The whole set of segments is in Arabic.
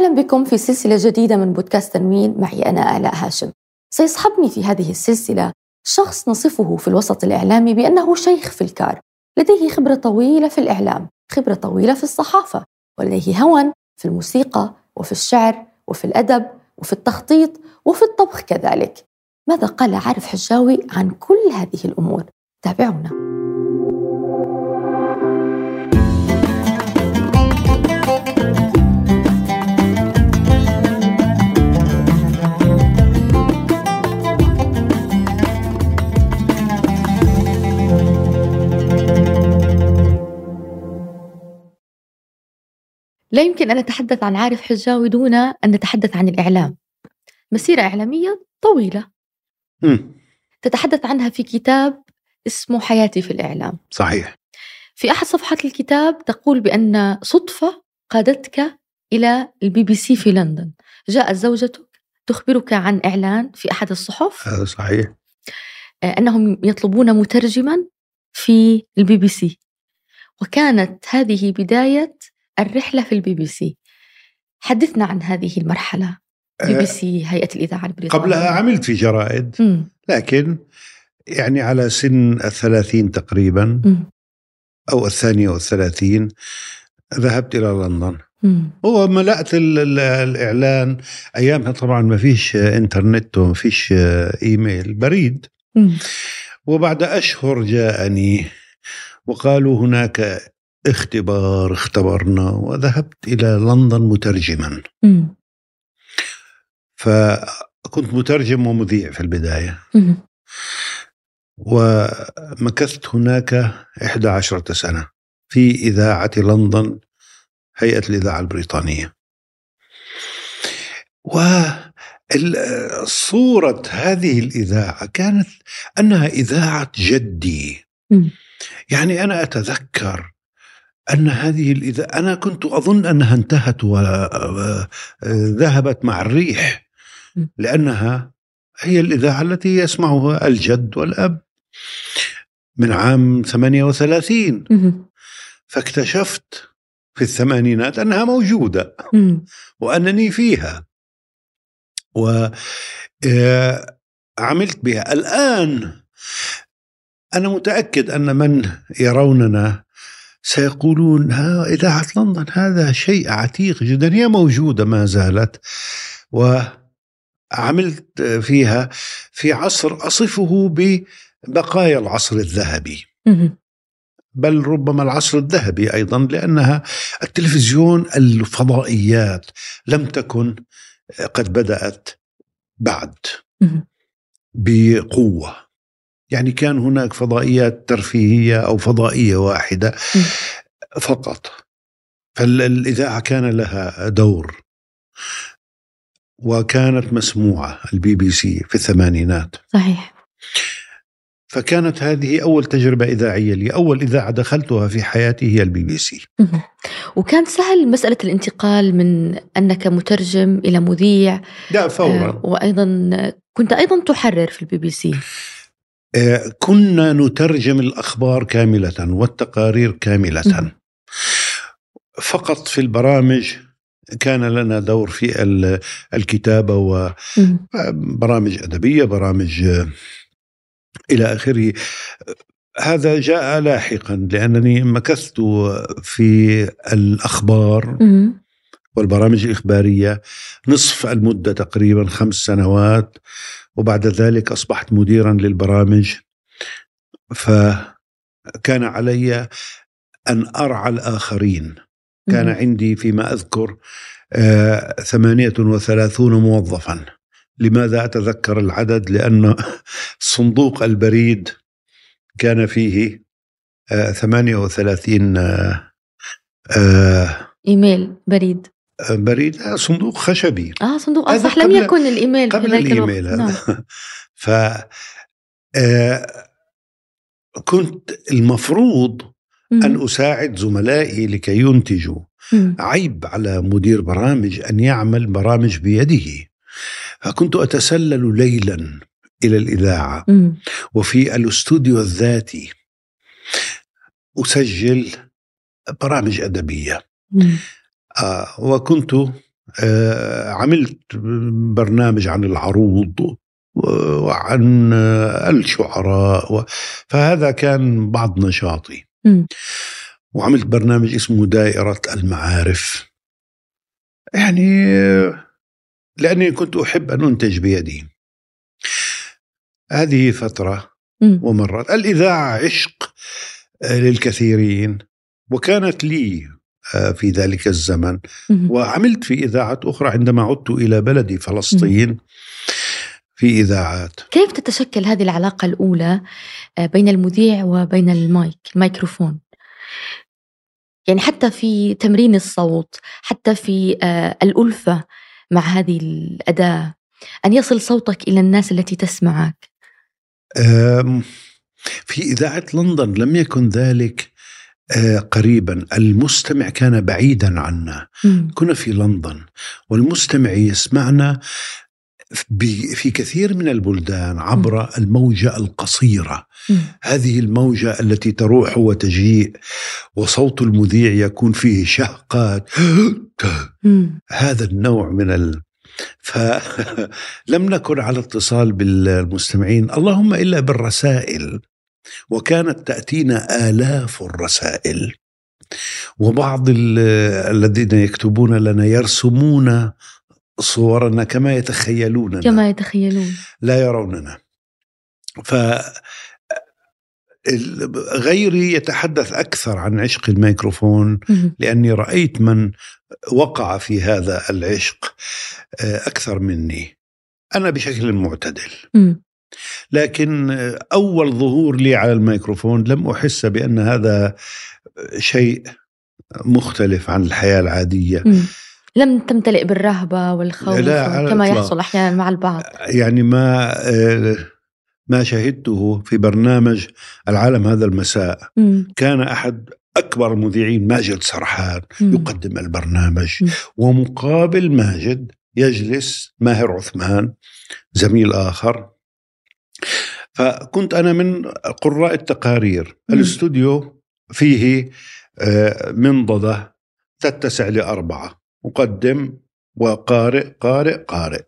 أهلا بكم في سلسلة جديدة من بودكاست تنوين. معي أنا آلاء هاشم. سيصحبني في هذه السلسلة شخص نصفه في الوسط الإعلامي بأنه شيخ في الكار. لديه خبرة طويلة في الإعلام خبرة طويلة في الصحافة ولديه هوى في الموسيقى وفي الشعر وفي الأدب وفي التخطيط وفي الطبخ كذلك. ماذا قال عارف حجاوي عن كل هذه الأمور؟ تابعونا. لا يمكن أن نتحدث عن عارف حجاوي دون أن نتحدث عن الإعلام. مسيرة إعلامية طويلة. م. تتحدث عنها في كتاب اسمه حياتي في الإعلام. صحيح. في أحد صفحات الكتاب تقول بأن صدفة قادتك إلى البي بي سي في لندن. جاءت زوجتك تخبرك عن إعلان في أحد الصحف. هذا صحيح. آه، أنهم يطلبون مترجما في البي بي سي. وكانت هذه بداية الرحلة في البي بي سي حدثنا عن هذه المرحلة بي بي سي هيئة الإذاعة البريطانية قبلها عملت في جرائد. لكن يعني على سن الثلاثين تقريبا. أو الثانية والثلاثين ذهبت إلى لندن. وملأت ال- ال- الإعلان أيامها طبعا ما فيش إنترنت وما فيش إيميل بريد. وبعد أشهر جاءني وقالوا هناك اختبار اختبرنا وذهبت إلى لندن مترجما مم. فكنت مترجم ومذيع في البداية مم. ومكثت هناك 11 سنة في إذاعة لندن هيئة الإذاعة البريطانية وصورة هذه الإذاعة كانت أنها إذاعة جدي مم. يعني أنا أتذكر أن هذه الإذاعة أنا كنت أظن أنها انتهت وذهبت مع الريح. لأنها هي الإذاعة التي يسمعها الجد والأب من عام 38 مم. فاكتشفت في الثمانينات أنها موجودة. وأنني فيها وعملت بها الآن أنا متأكد أن من يروننا سيقولون ها إذاعة لندن هذا شيء عتيق جدا هي موجودة ما زالت وعملت فيها في عصر أصفه ببقايا العصر الذهبي. بل ربما العصر الذهبي أيضا لأنها التلفزيون الفضائيات لم تكن قد بدأت بعد مم. يعني كان هناك فضائيات ترفيهية أو فضائية واحدة. فقط. فالإذاعة كان لها دور وكانت مسموعة البي بي سي في الثمانينات. صحيح. فكانت هذه أول تجربة إذاعية لي أول إذاعة دخلتها في حياتي هي البي بي سي. وكان سهل مسألة الانتقال من أنك مترجم إلى مذيع لا فورا. آه، وأيضا كنت أيضا تحرر في البي بي سي. كنا نترجم الأخبار كاملة والتقارير كاملة. فقط في البرامج كان لنا دور في ال- الكتابة. وبرامج أدبية برامج آه، إلى آخره هذا جاء لاحقا لأنني مكثت في الأخبار. والبرامج الإخبارية نصف المدة تقريبا خمس سنوات وبعد ذلك أصبحت مديرا للبرامج. فكان علي أن أرعى الآخرين. كان. عندي فيما أذكر آه، ثمانية وثلاثون موظفا. لماذا أتذكر العدد؟ لأن صندوق البريد كان فيه آه، ثمانية وثلاثين آه، إيميل بريد. بريد آه، صندوق خشبي آه صندوق آه هذا صح لم يكن الإيميل في قبل الإيميل الوقت نعم. هذا ف آه، كنت المفروض مم. أن أساعد زملائي لكي ينتجوا مم. عيب على مدير برامج أن يعمل برامج بيده فكنت أتسلل ليلا إلى الإذاعة مم. وفي الاستوديو الذاتي أسجل برامج أدبية مم. آه وكنت آه، عملت برنامج عن العروض وعن الشعراء فهذا كان بعض نشاطي. وعملت برنامج اسمه دائرة المعارف. يعني لأني كنت أحب أن أنتج بيدي. هذه فترة ومرت. الإذاعة عشق للكثيرين وكانت لي في ذلك الزمن. وعملت في إذاعة أخرى عندما عدت إلى بلدي فلسطين في إذاعات. كيف تتشكل هذه العلاقة الأولى آه، بين المذيع وبين المايك الميكروفون؟ يعني حتى في تمرين الصوت حتى في آه، الألفة مع هذه الأداة أن يصل صوتك إلى الناس التي تسمعك؟ في إذاعة لندن لم يكن ذلك. آه، قريبا. المستمع كان بعيدا عنا. كنا في لندن والمستمع يسمعنا في كثير من البلدان عبر الموجة القصيرة. هذه الموجة التي تروح وتجيء وصوت المذيع يكون فيه شهقات. هذا النوع من ال... فلم نكن على اتصال بالمستمعين. اللهم إلا بالرسائل. وكانت تأتينا آلاف الرسائل. وبعض الذين يكتبون لنا يرسمون صورنا كما يتخيلوننا. كما يتخيلون. لا يروننا. ف غيري يتحدث أكثر عن عشق الميكروفون لأني رأيت من وقع في هذا العشق آه، أكثر مني. أنا بشكل معتدل. لكن أول ظهور لي على الميكروفون لم أحس بأن هذا شيء مختلف عن الحياة العادية. لم تمتلئ بالرهبة والخوف لا كما يحصل أحيانا مع البعض. يعني ما ما شهدته في برنامج العالم هذا المساء. م. كان أحد أكبر المذيعين ماجد سرحان م. يقدم البرنامج. م. ومقابل ماجد يجلس ماهر عثمان زميل آخر. فكنت أنا من قراء التقارير. الاستوديو فيه آه، منضدة تتسع لأربعة. مقدم وقارئ قارئ قارئ.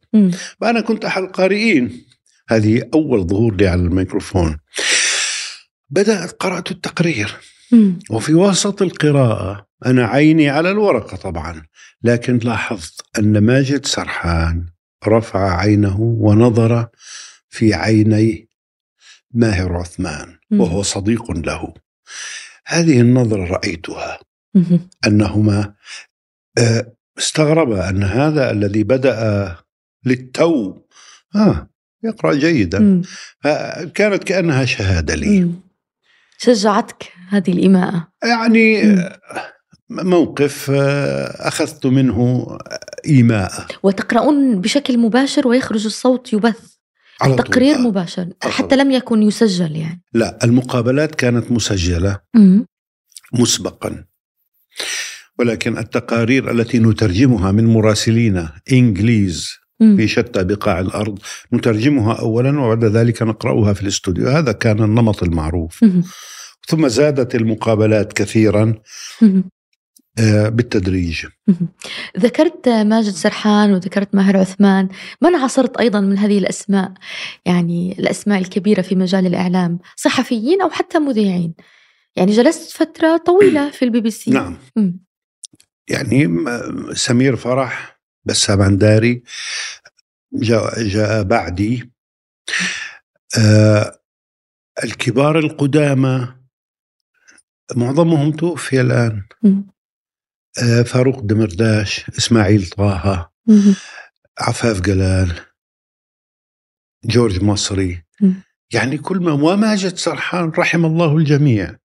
فأنا كنت أحد القارئين. هذه أول ظهور لي على الميكروفون. بدأت قرأت التقرير. وفي وسط القراءة أنا عيني على الورقة طبعا لكن لاحظت أن ماجد سرحان رفع عينه ونظر في عيني ماهر عثمان وهو صديق له. هذه النظرة رأيتها. أنهما آه، استغرب أن هذا الذي بدأ للتو آه يقرأ جيدا. كانت كأنها شهادة لي. شجعتك هذه الإماءة. يعني مم. موقف آه، أخذت منه إيماء. وتقرؤون بشكل مباشر ويخرج الصوت يبث. على تقرير طول. مباشر حتى لم يكن يسجل يعني. لا المقابلات كانت مسجلة مسبقا. ولكن التقارير التي نترجمها من مراسلين إنجليز في شتى بقاع الأرض نترجمها اولا وبعد ذلك نقرأها في الاستوديو. هذا كان النمط المعروف. ثم زادت المقابلات كثيرا. بالتدريج. ذكرت ماجد سرحان وذكرت ماهر عثمان. من عاصرت أيضا من هذه الأسماء؟ يعني الأسماء الكبيرة في مجال الإعلام صحفيين أو حتى مذيعين. يعني جلست فترة طويلة في البي بي سي. نعم. يعني سمير فرح بسام عنداري جاء, جاء بعدي. آه الكبار القدامى معظمهم توفي الآن. آه فاروق دمرداش إسماعيل طه عفاف جلال جورج مصري. يعني كل ما وماجد سرحان رحم الله الجميع.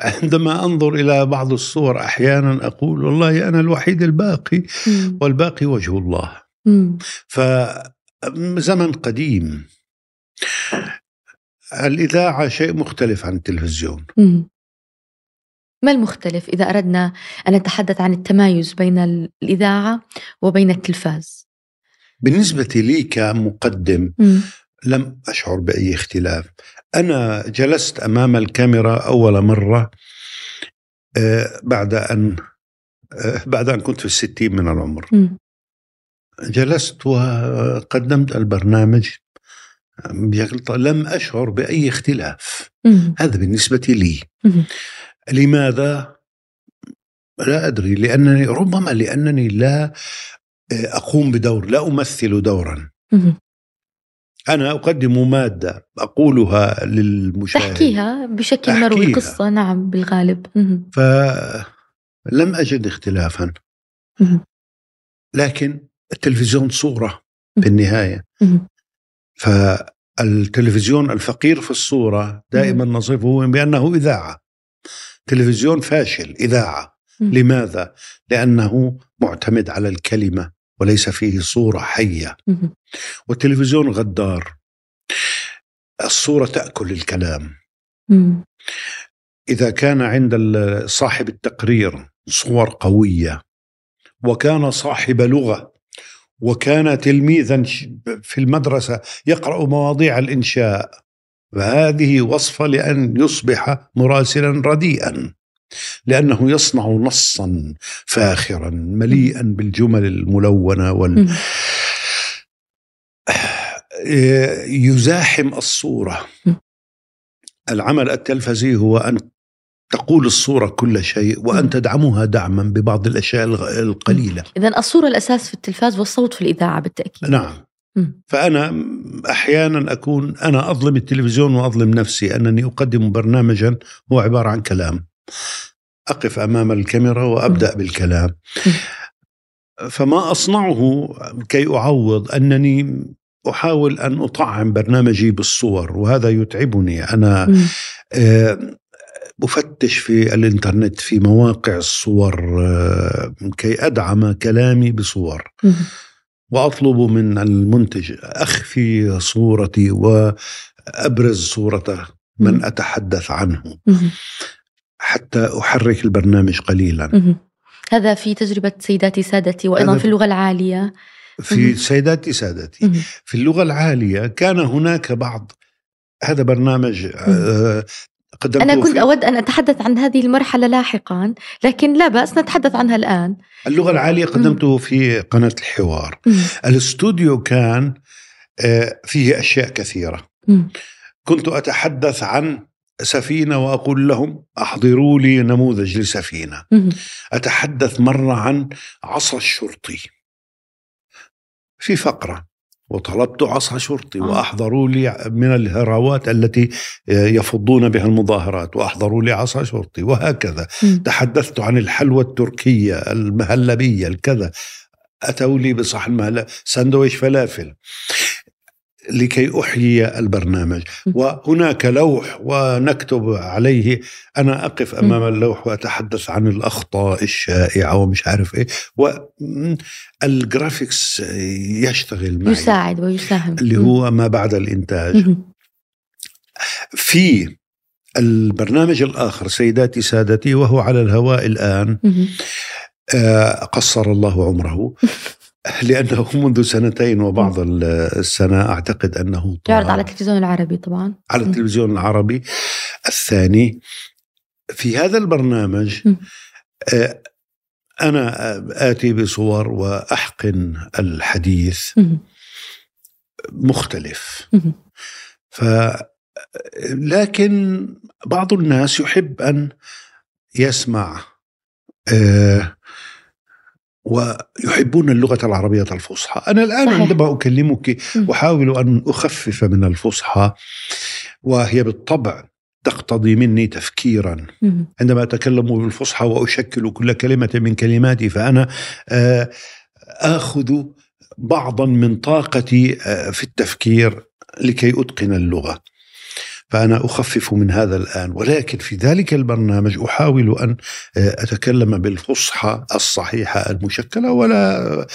عندما أنظر إلى بعض الصور أحيانا أقول والله أنا الوحيد الباقي والباقي وجه الله. فزمن قديم. الإذاعة شيء مختلف عن التلفزيون. ما المختلف إذا أردنا أن نتحدث عن التمايز بين الإذاعة وبين التلفاز؟ بالنسبة لي كمقدم لم أشعر بأي اختلاف. أنا جلست أمام الكاميرا أول مرة آه، بعد أن آه، بعد أن كنت في الستين من العمر. جلست وقدمت البرنامج بشكل لم أشعر بأي اختلاف. هذا بالنسبة لي. لماذا؟ لا أدري لأنني ربما لأنني لا أقوم بدور لا أمثل دورا. أنا أقدم مادة أقولها للمشاهد تحكيها بشكل مروي. قصة نعم بالغالب. فلم أجد اختلافا. لكن التلفزيون صورة مم. في النهاية مم. فالتلفزيون الفقير في الصورة دائما نصفه بأنه إذاعة تلفزيون فاشل إذاعة مم. لماذا؟ لأنه معتمد على الكلمة وليس فيه صورة حية مم. والتلفزيون غدار الصورة تأكل الكلام مم. إذا كان عند صاحب التقرير صور قوية وكان صاحب لغة وكان تلميذا في المدرسة يقرأ مواضيع الإنشاء فهذه وصفة لأن يصبح مراسلا رديئا لأنه يصنع نصا فاخرا مليئا بالجمل الملونة وال مم. يزاحم الصورة. العمل التلفزي هو أن تقول الصورة كل شيء. وأن تدعمها دعما ببعض الأشياء القليلة إذا الصورة الأساس في التلفاز والصوت في الإذاعة بالتأكيد نعم. فأنا أحيانا أكون أنا أظلم التلفزيون وأظلم نفسي أنني أقدم برنامجا هو عبارة عن كلام. أقف أمام الكاميرا وأبدأ بالكلام. فما أصنعه كي أعوض أنني أحاول أن أطعم برنامجي بالصور وهذا يتعبني. أنا مم. آه، أفتش في الإنترنت في مواقع الصور آه، كي أدعم كلامي بصور. وأطلب من المنتج أخفي صورتي وأبرز صوره من. أتحدث عنه. حتى أحرك البرنامج قليلا. هذا في تجربة سيداتي سادتي وأيضا هذا- في اللغة العالية في. سيداتي سادتي. في اللغة العالية كان هناك بعض هذا برنامج أنا كنت أود أن أتحدث عن هذه المرحلة لاحقا لكن لا بأس نتحدث عنها الآن. اللغة العالية قدمته في قناة الحوار. الاستوديو كان آه، فيه أشياء كثيرة. مم. كنت أتحدث عن سفينة وأقول لهم أحضروا لي نموذج لسفينة. مم. أتحدث مرة عن عصا الشرطي. في فقرة. وطلبت عصا شرطي آه. وأحضروا لي من الهراوات التي يفضون بها المظاهرات وأحضروا لي عصا شرطي وهكذا مم. تحدثت عن الحلوى التركية المهلبية الكذا أتوا لي بصحن مهلا سندويش فلافل لكي أحيي البرنامج. وهناك لوح ونكتب عليه أنا أقف أمام اللوح وأتحدث عن الأخطاء الشائعة ومش عارف إيه والجرافيكس يشتغل معي يساعد ويساهم اللي. هو ما بعد الإنتاج مم. في البرنامج الآخر سيداتي سادتي وهو على الهواء الآن مم. آه، قصر الله عمره لأنه منذ سنتين وبعض ال- السنة أعتقد أنه يعرض على التلفزيون العربي طبعا على. التلفزيون العربي الثاني في هذا البرنامج. آه، أنا آتي بصور وأحقن الحديث. مختلف. ف لكن بعض الناس يحب أن يسمع آه، ويحبون اللغة العربية الفصحى أنا الآن صحيح. عندما أكلمك مم. أحاول أن أخفف من الفصحى وهي بالطبع تقتضي مني تفكيرا مم. عندما أتكلم بالفصحى وأشكل كل كلمة من كلماتي فأنا آه، آخذ بعضا من طاقتي آه، في التفكير لكي أتقن اللغة فأنا أخفف من هذا الآن. ولكن في ذلك البرنامج أحاول أن آه، أتكلم بالفصحى الصحيحة المشكلة ولا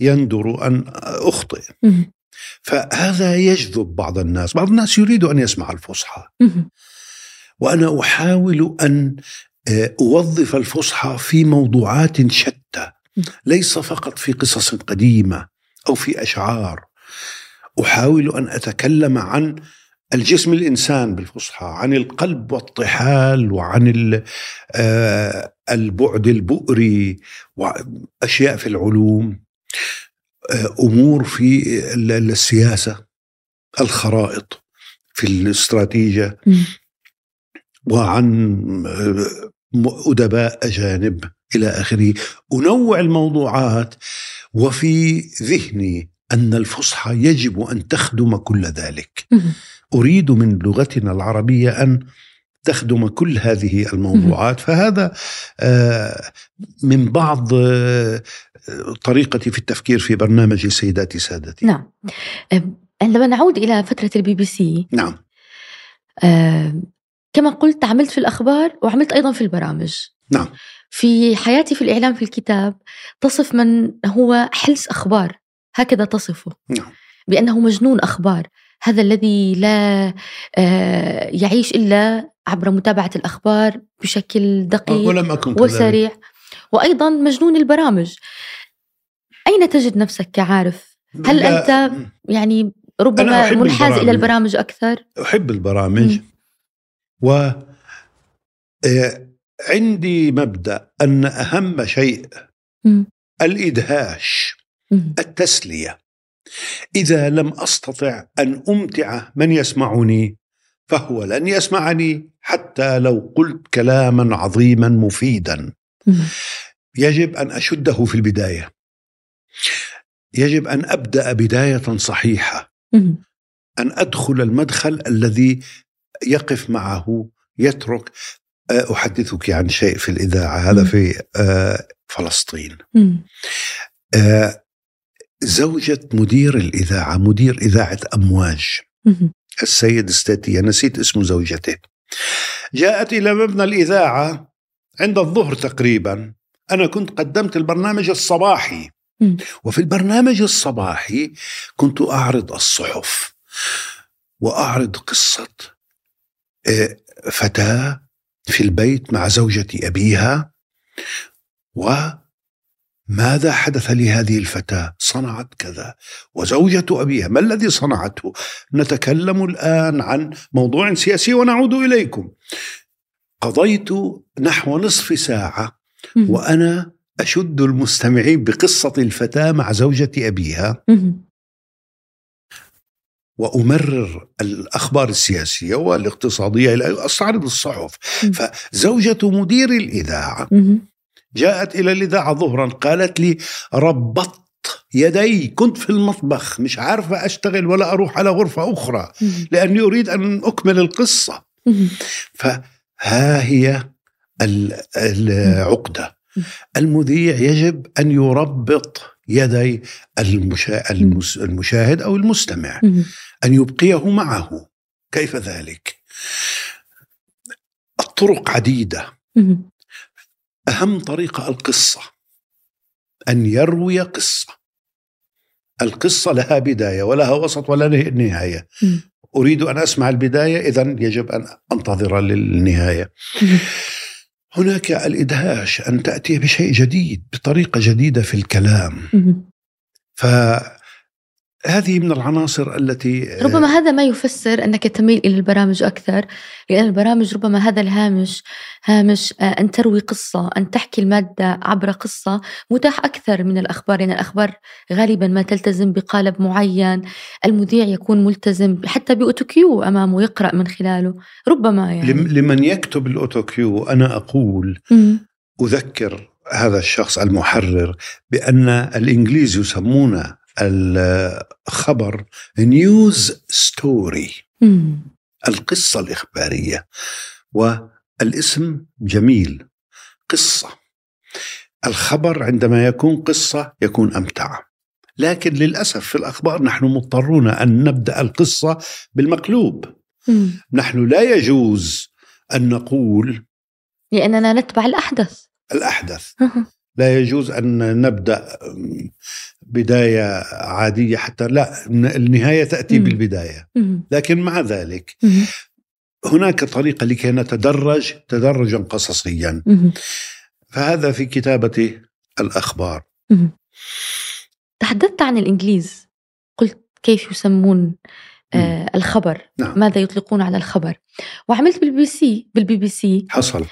يندر أن أخطئ. مم. فهذا يجذب بعض الناس. بعض الناس يريد أن يسمع الفصحى. مم. وأنا أحاول أن آه، أوظف الفصحى في موضوعات شتى. ليس فقط في قصص قديمة أو في أشعار. أحاول أن أتكلم عن الجسم الإنسان بالفصحى عن القلب والطحال وعن آه، البعد البؤري وأشياء في العلوم أمور في السياسة الخرائط في الاستراتيجية وعن أدباء أجانب إلى آخره. أنوع الموضوعات وفي ذهني أن الفصحى يجب أن تخدم كل ذلك. أريد من لغتنا العربية أن تخدم كل هذه الموضوعات. فهذا آه، من بعض آه، طريقتي في التفكير في برنامج سيداتي سادتي. نعم. عندما نعود إلى فترة البي بي سي نعم. كما قلت عملت في الأخبار وعملت أيضا في البرامج. نعم. في حياتي في الإعلام في الكتاب تصف من هو حلس أخبار. هكذا تصفه. نعم. بأنه مجنون أخبار. هذا الذي لا آه، يعيش إلا عبر متابعة الأخبار بشكل دقيق ولم أكن وسريع وأيضا مجنون البرامج أين تجد نفسك كعارف؟ هل أنت يعني ربما منحاز إلى البرامج أكثر؟ أحب البرامج م. و آه، عندي مبدأ أن أهم شيء م. الإدهاش م. التسلية إذا لم أستطع أن أمتع من يسمعني فهو لن يسمعني حتى لو قلت كلاما عظيما مفيدا. يجب أن أشده في البداية. يجب أن أبدأ بداية صحيحة. أن أدخل المدخل الذي يقف معه يترك. آه، أحدثك عن شيء في الإذاعة هذا في آه، فلسطين. زوجة مدير الإذاعة مدير إذاعة أمواج. السيد ستاتية نسيت اسم زوجته جاءت إلى مبنى الإذاعة عند الظهر تقريبا. أنا كنت قدمت البرنامج الصباحي. وفي البرنامج الصباحي كنت أعرض الصحف وأعرض قصة آه، فتاة في البيت مع زوجة أبيها و ماذا حدث لهذه الفتاة؟ صنعت كذا. وزوجة أبيها ما الذي صنعته؟ نتكلم الآن عن موضوع سياسي ونعود إليكم. قضيت نحو نصف ساعة وأنا أشد المستمعين بقصة الفتاة مع زوجة أبيها. وأمرر الأخبار السياسية والاقتصادية أستعرض الصحف. فزوجة مدير الإذاعة جاءت إلى الإذاعة ظهرا قالت لي ربطت يدي كنت في المطبخ مش عارفة أشتغل ولا أروح على غرفة أخرى لأني أريد أن أكمل القصة. فها هي العقدة. المذيع يجب أن يربط يدي المشاهد أو المستمع أن يبقيه معه. كيف ذلك؟ الطرق عديدة. أهم طريقة القصة أن يروي قصة. القصة لها بداية ولها وسط ولا نهاية. أريد أن أسمع البداية إذا يجب أن أنتظر للنهاية. هناك الإدهاش أن تأتي بشيء جديد بطريقة جديدة في الكلام. ف هذه من العناصر التي آه، ربما هذا ما يفسر أنك تميل إلى البرامج أكثر لأن البرامج ربما هذا الهامش هامش آه، أن تروي قصة أن تحكي المادة عبر قصة متاح أكثر من الأخبار لأن يعني الأخبار غالبا ما تلتزم بقالب معين المذيع يكون ملتزم حتى ب autocue أمامه يقرا من خلاله ربما يعني. لمن يكتب ال autocue أنا أقول أذكر هذا الشخص المحرر بأن الإنجليز يسمون الخبر نيوز ستوري القصة الإخبارية والاسم جميل قصة. الخبر عندما يكون قصة يكون أمتع. لكن للأسف في الأخبار نحن مضطرون أن نبدأ القصة بالمقلوب. نحن لا يجوز أن نقول لأننا نتبع الأحدث. الأحدث. لا يجوز أن نبدأ بداية عادية حتى لا النهاية تأتي بالبداية. لكن مع ذلك هناك طريقة لكي نتدرج تدرجا قصصيا. فهذا في كتابة الأخبار. تحدثت عن الإنجليز. قلت كيف يسمون آه الخبر؟ نعم. ماذا يطلقون على الخبر؟ وعملت بالبي سي بالبي بي سي. حصل.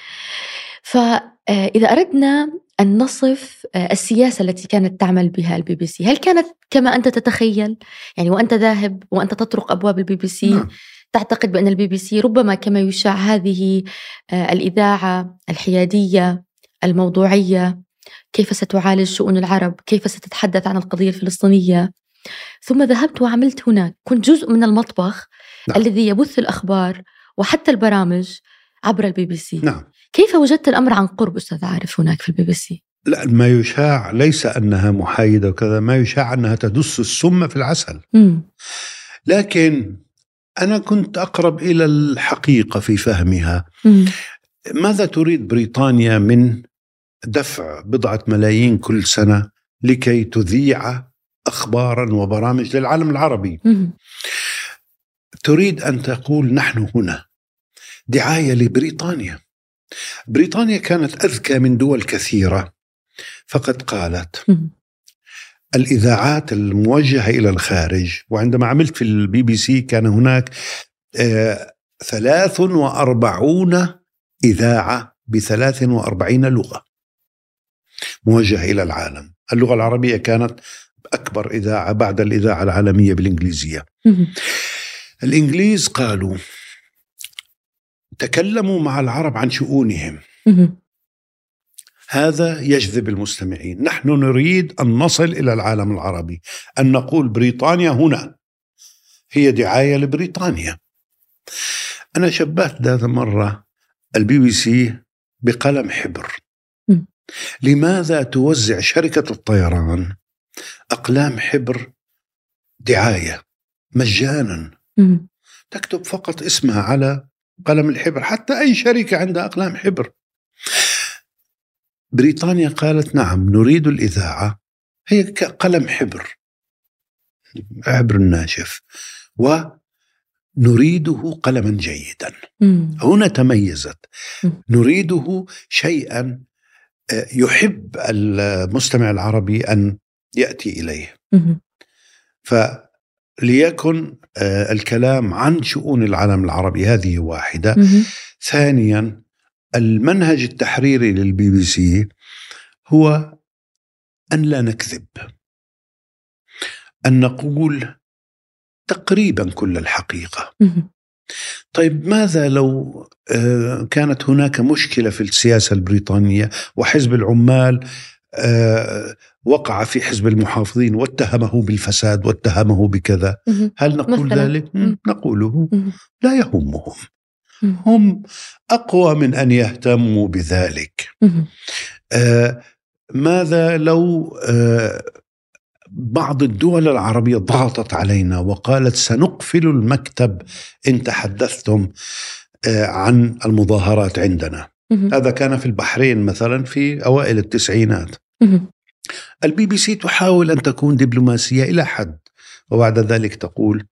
فإذا أردنا أن نصف آه، السياسة التي كانت تعمل بها البي بي سي هل كانت كما أنت تتخيل يعني وأنت ذاهب وأنت تطرق أبواب البي بي سي نعم. تعتقد بأن البي بي سي ربما كما يشاع هذه آه، الإذاعة الحيادية الموضوعية كيف ستعالج شؤون العرب كيف ستتحدث عن القضية الفلسطينية ثم ذهبت وعملت هناك كنت جزء من المطبخ نعم. الذي يبث الأخبار وحتى البرامج عبر البي بي سي نعم. كيف وجدت الأمر عن قرب أستاذ عارف هناك في البي بي سي؟ لا ما يشاع ليس أنها محايدة وكذا ما يشاع أنها تدس السم في العسل م. لكن أنا كنت أقرب إلى الحقيقة في فهمها م. ماذا تريد بريطانيا من دفع بضعة ملايين كل سنة لكي تذيع أخبارا وبرامج للعالم العربي م. تريد أن تقول نحن هنا دعاية لبريطانيا بريطانيا كانت أذكى من دول كثيرة فقد قالت الإذاعات الموجهة إلى الخارج وعندما عملت في البي بي سي كان هناك آه، ثلاث وأربعون إذاعة بثلاث وأربعين لغة موجهة إلى العالم. اللغة العربية كانت أكبر إذاعة بعد الإذاعة العالمية بالإنجليزية. الإنجليز قالوا تكلموا مع العرب عن شؤونهم. هذا يجذب المستمعين. نحن نريد أن نصل إلى العالم العربي أن نقول بريطانيا هنا. هي دعاية لبريطانيا. أنا شبهت ذات مرة البي بي سي بقلم حبر. لماذا توزع شركة الطيران أقلام حبر دعاية مجانا؟ تكتب فقط اسمها على قلم الحبر حتى أي شركة عندها أقلام حبر. بريطانيا قالت نعم نريد الإذاعة هي قلم حبر حبر ناشف ونريده قلما جيدا. هنا تميزت. نريده شيئا آه، يحب المستمع العربي أن يأتي إليه. فليكن آه، الكلام عن شؤون العالم العربي. هذه واحدة. ثانيا المنهج التحريري للبي بي سي هو أن لا نكذب. أن نقول تقريبا كل الحقيقة. طيب ماذا لو آه، كانت هناك مشكلة في السياسة البريطانية وحزب العمال وقع في حزب المحافظين واتهمه بالفساد واتهمه بكذا. هل نقول مثلاً. ذلك؟ نقوله. لا يهمهم. هم أقوى من أن يهتموا بذلك. آه ماذا لو آه بعض الدول العربية ضغطت علينا وقالت سنقفل المكتب إن تحدثتم آه عن المظاهرات عندنا. هذا كان في البحرين مثلا في أوائل التسعينات. البي بي سي تحاول أن تكون دبلوماسية إلى حد وبعد ذلك تقول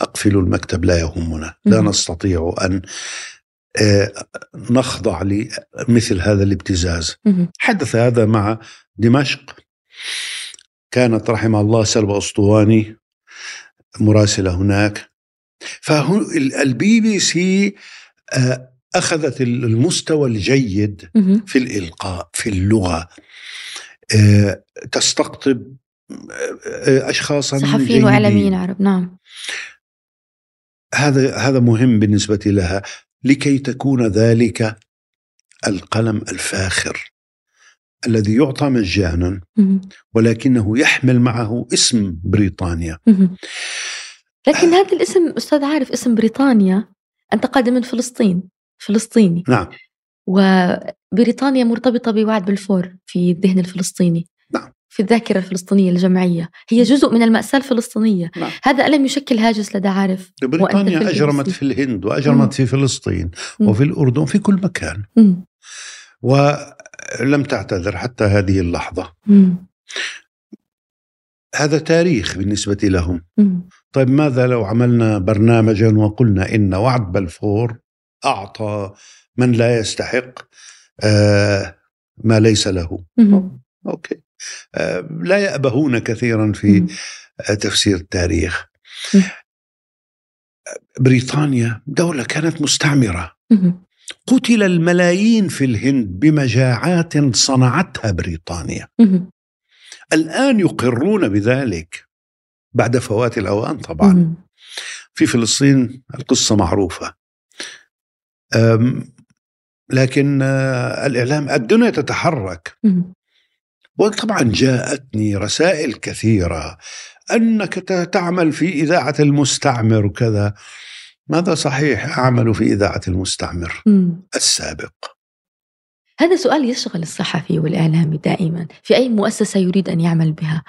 أقفلوا المكتب لا يهمنا لا نستطيع أن آه، نخضع لمثل هذا الابتزاز. حدث هذا مع دمشق. كانت رحمه الله سلوى أسطواني مراسلة هناك. فالبي بي سي آه، أخذت المستوى الجيد في الإلقاء في اللغة. آه، تستقطب أشخاصا صحفيين وإعلاميين عرب نعم. هذا هذا مهم بالنسبة لها. لكي تكون ذلك القلم الفاخر الذي يعطى مجانا ولكنه يحمل معه اسم بريطانيا. لكن هذا الاسم أستاذ عارف اسم بريطانيا أنت قادم من فلسطين. فلسطيني نعم وبريطانيا مرتبطة بوعد بلفور في الذهن الفلسطيني نعم في الذاكرة الفلسطينية الجمعية هي جزء من المأساة الفلسطينية نعم. هذا ألم يشكل هاجس لدى عارف بريطانيا في أجرمت في الهند وأجرمت مم. في فلسطين مم. وفي الأردن في كل مكان مم. ولم تعتذر حتى هذه اللحظة مم. هذا تاريخ بالنسبة لهم مم. طيب ماذا لو عملنا برنامجا وقلنا إن وعد بلفور أعطى من لا يستحق آه ما ليس له. أوكي. آه، لا يأبهون كثيرا في تفسير التاريخ. بريطانيا دولة كانت مستعمرة. قتل الملايين في الهند بمجاعات صنعتها بريطانيا. الآن يقرون بذلك بعد فوات الأوان طبعا. في فلسطين القصة معروفة. لكن آه، الإعلام الدنيا تتحرك. وطبعا جاءتني رسائل كثيرة. أنك تعمل في إذاعة المستعمر وكذا. ماذا صحيح؟ أعمل في إذاعة المستعمر. السابق. هذا سؤال يشغل الصحفي والإعلامي دائما. في أي مؤسسة يريد أن يعمل بها؟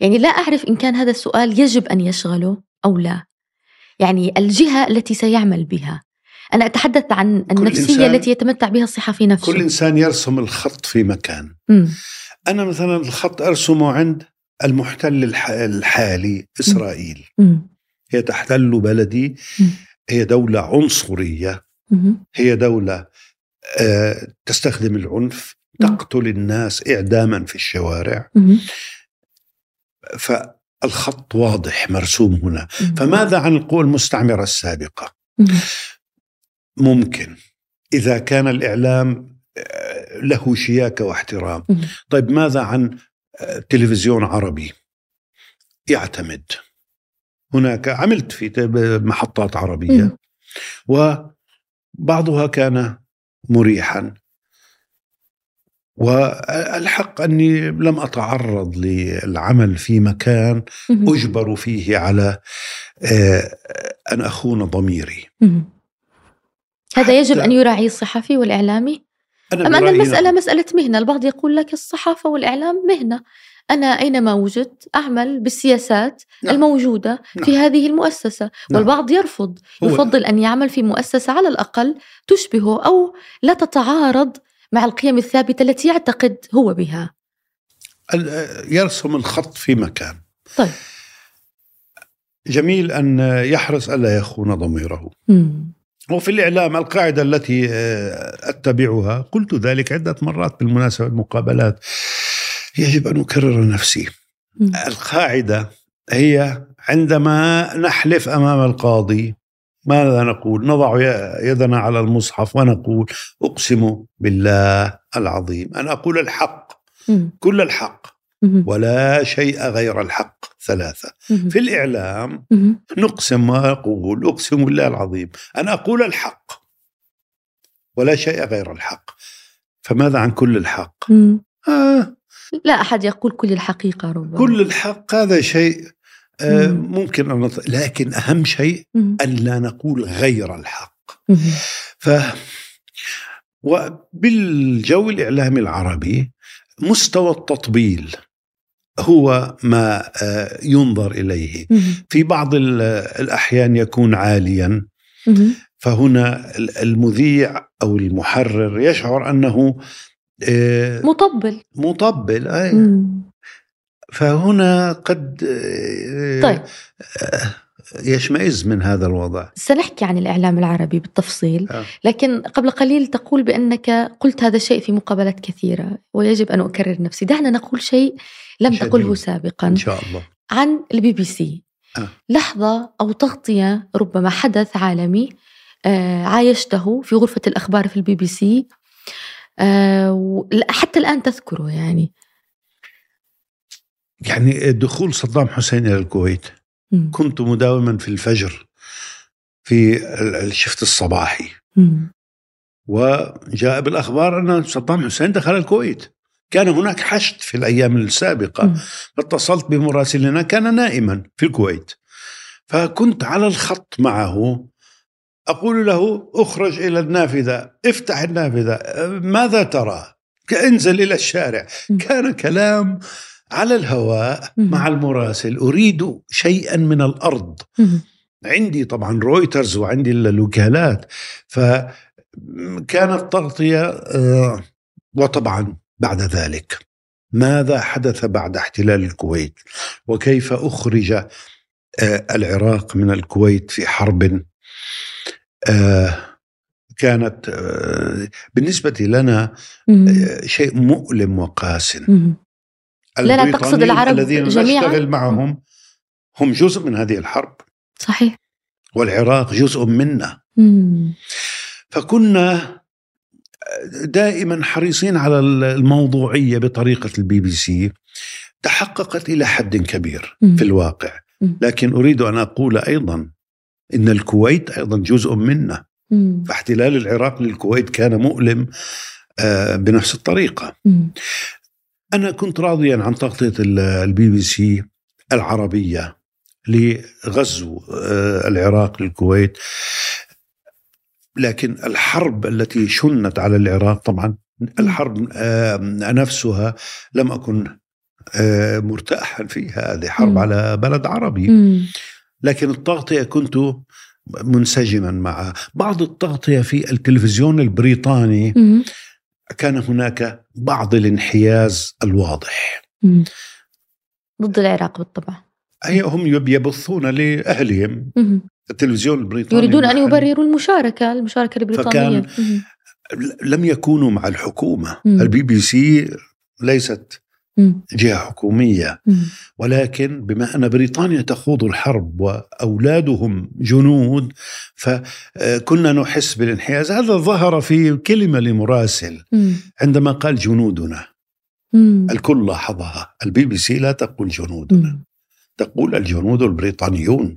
يعني لا أعرف إن كان هذا السؤال يجب أن يشغله أو لا. يعني الجهة التي سيعمل بها. أنا أتحدث عن النفسية التي يتمتع بها الصحفي نفسه كل إنسان يرسم الخط في مكان مم. أنا مثلا الخط أرسمه عند المحتل الح- الحالي إسرائيل مم. هي تحتل بلدي مم. هي دولة عنصرية مم. هي دولة آه، تستخدم العنف. تقتل الناس إعداما في الشوارع. فالخط واضح مرسوم هنا. فماذا عن القوى المستعمرة السابقة. ممكن إذا كان الإعلام آه، له شياكة واحترام. طيب ماذا عن آه، تلفزيون عربي يعتمد هناك عملت في محطات عربية مم. وبعضها كان مريحا والحق أني لم أتعرض للعمل في مكان مم. أجبر فيه على آه، أن أخون ضميري. هذا يجب أن يراعي الصحفي والإعلامي أم أن المسألة. مسألة مهنة البعض يقول لك الصحافة والإعلام مهنة أنا أينما وجدت أعمل بالسياسات نعم. الموجودة في نعم. هذه المؤسسة نعم. والبعض يرفض يفضل أن يعمل في مؤسسة على الأقل تشبهه أو لا تتعارض مع القيم الثابتة التي يعتقد هو بها يرسم الخط في مكان طيب جميل أن يحرص ألا يخون ضميره مم. وفي الإعلام القاعدة التي آه، أتبعها قلت ذلك عدة مرات بالمناسبة المقابلات يجب أن أكرر نفسي. القاعدة هي عندما نحلف أمام القاضي ماذا نقول نضع يدنا على المصحف ونقول أقسم بالله العظيم أن أقول الحق. كل الحق. ولا شيء غير الحق ثلاثة. في الإعلام. نقسم ما أقول أقسم بالله العظيم أن أقول الحق ولا شيء غير الحق فماذا عن كل الحق. آه لا أحد يقول كل الحقيقة ربما كل الحق هذا شيء آه مم. ممكن أن نط... لكن أهم شيء. أن لا نقول غير الحق. ف وبالجو الإعلامي العربي مستوى التطبيل هو ما آه، ينظر إليه مم. في بعض ال- الأحيان يكون عاليا. فهنا ال- المذيع أو المحرر يشعر أنه آه، مطبل مطبل. مم. فهنا قد آه، طيب يشمئز من هذا الوضع سنحكي عن الإعلام العربي بالتفصيل آه. لكن قبل قليل تقول بأنك قلت هذا الشيء في مقابلات كثيرة ويجب أن أكرر نفسي دعنا نقول شيء لم. تقله سابقا إن شاء الله عن البي بي سي آه. لحظة أو تغطية ربما حدث عالمي آه، عايشته في غرفة الأخبار في البي بي سي آه، حتى الآن تذكره يعني يعني دخول صدام حسين إلى الكويت مم. كنت مداوما في الفجر في ال- الشفت الصباحي مم. وجاء بالأخبار أن صدام حسين دخل الكويت كان هناك حشد في الأيام السابقة مم. فاتصلت بمراسلنا كان نائما في الكويت فكنت على الخط معه أقول له أخرج إلى النافذة افتح النافذة ماذا ترى انزل إلى الشارع. كان كلام على الهواء. مع المراسل أريد شيئا من الأرض. عندي طبعا رويترز وعندي الوكالات فكانت تغطية آه، وطبعا بعد ذلك. ماذا حدث بعد احتلال الكويت؟ وكيف أخرج آه، العراق من الكويت في حرب؟ آه، كانت آه، بالنسبة لنا شيء مؤلم وقاس. لا، لا، تقصد العرب الذين جميعاً؟ نشتغل معهم هم جزء من هذه الحرب. صحيح. والعراق جزء منا. فكنا دائما حريصين على الموضوعية بطريقة البي بي سي. تحققت إلى حد كبير في الواقع. لكن أريد أن أقول أيضا إن الكويت أيضا جزء منا. فاحتلال العراق للكويت كان مؤلم آه، بنفس الطريقة. أنا كنت راضيا عن تغطية البي بي سي العربية لغزو آه، العراق للكويت. لكن الحرب التي شنت على العراق طبعا الحرب آه، نفسها لم أكن آه، مرتاحا فيها هذه حرب على بلد عربي. لكن التغطية كنت منسجما معها بعض التغطية في التلفزيون البريطاني. كان هناك بعض الانحياز الواضح. ضد العراق بالطبع. أي هم يبثون لأهلهم. التلفزيون البريطاني يريدون أن يبرروا المشاركة المشاركة البريطانية. فكان لم يكونوا مع الحكومة. البي بي سي ليست جهة حكومية. ولكن بما أن بريطانيا تخوض الحرب وأولادهم جنود فكنا نحس بالانحياز. هذا ظهر في كلمة لمراسل عندما قال جنودنا. الكل لاحظها. البي بي سي لا تقول جنودنا. تقول الجنود البريطانيون.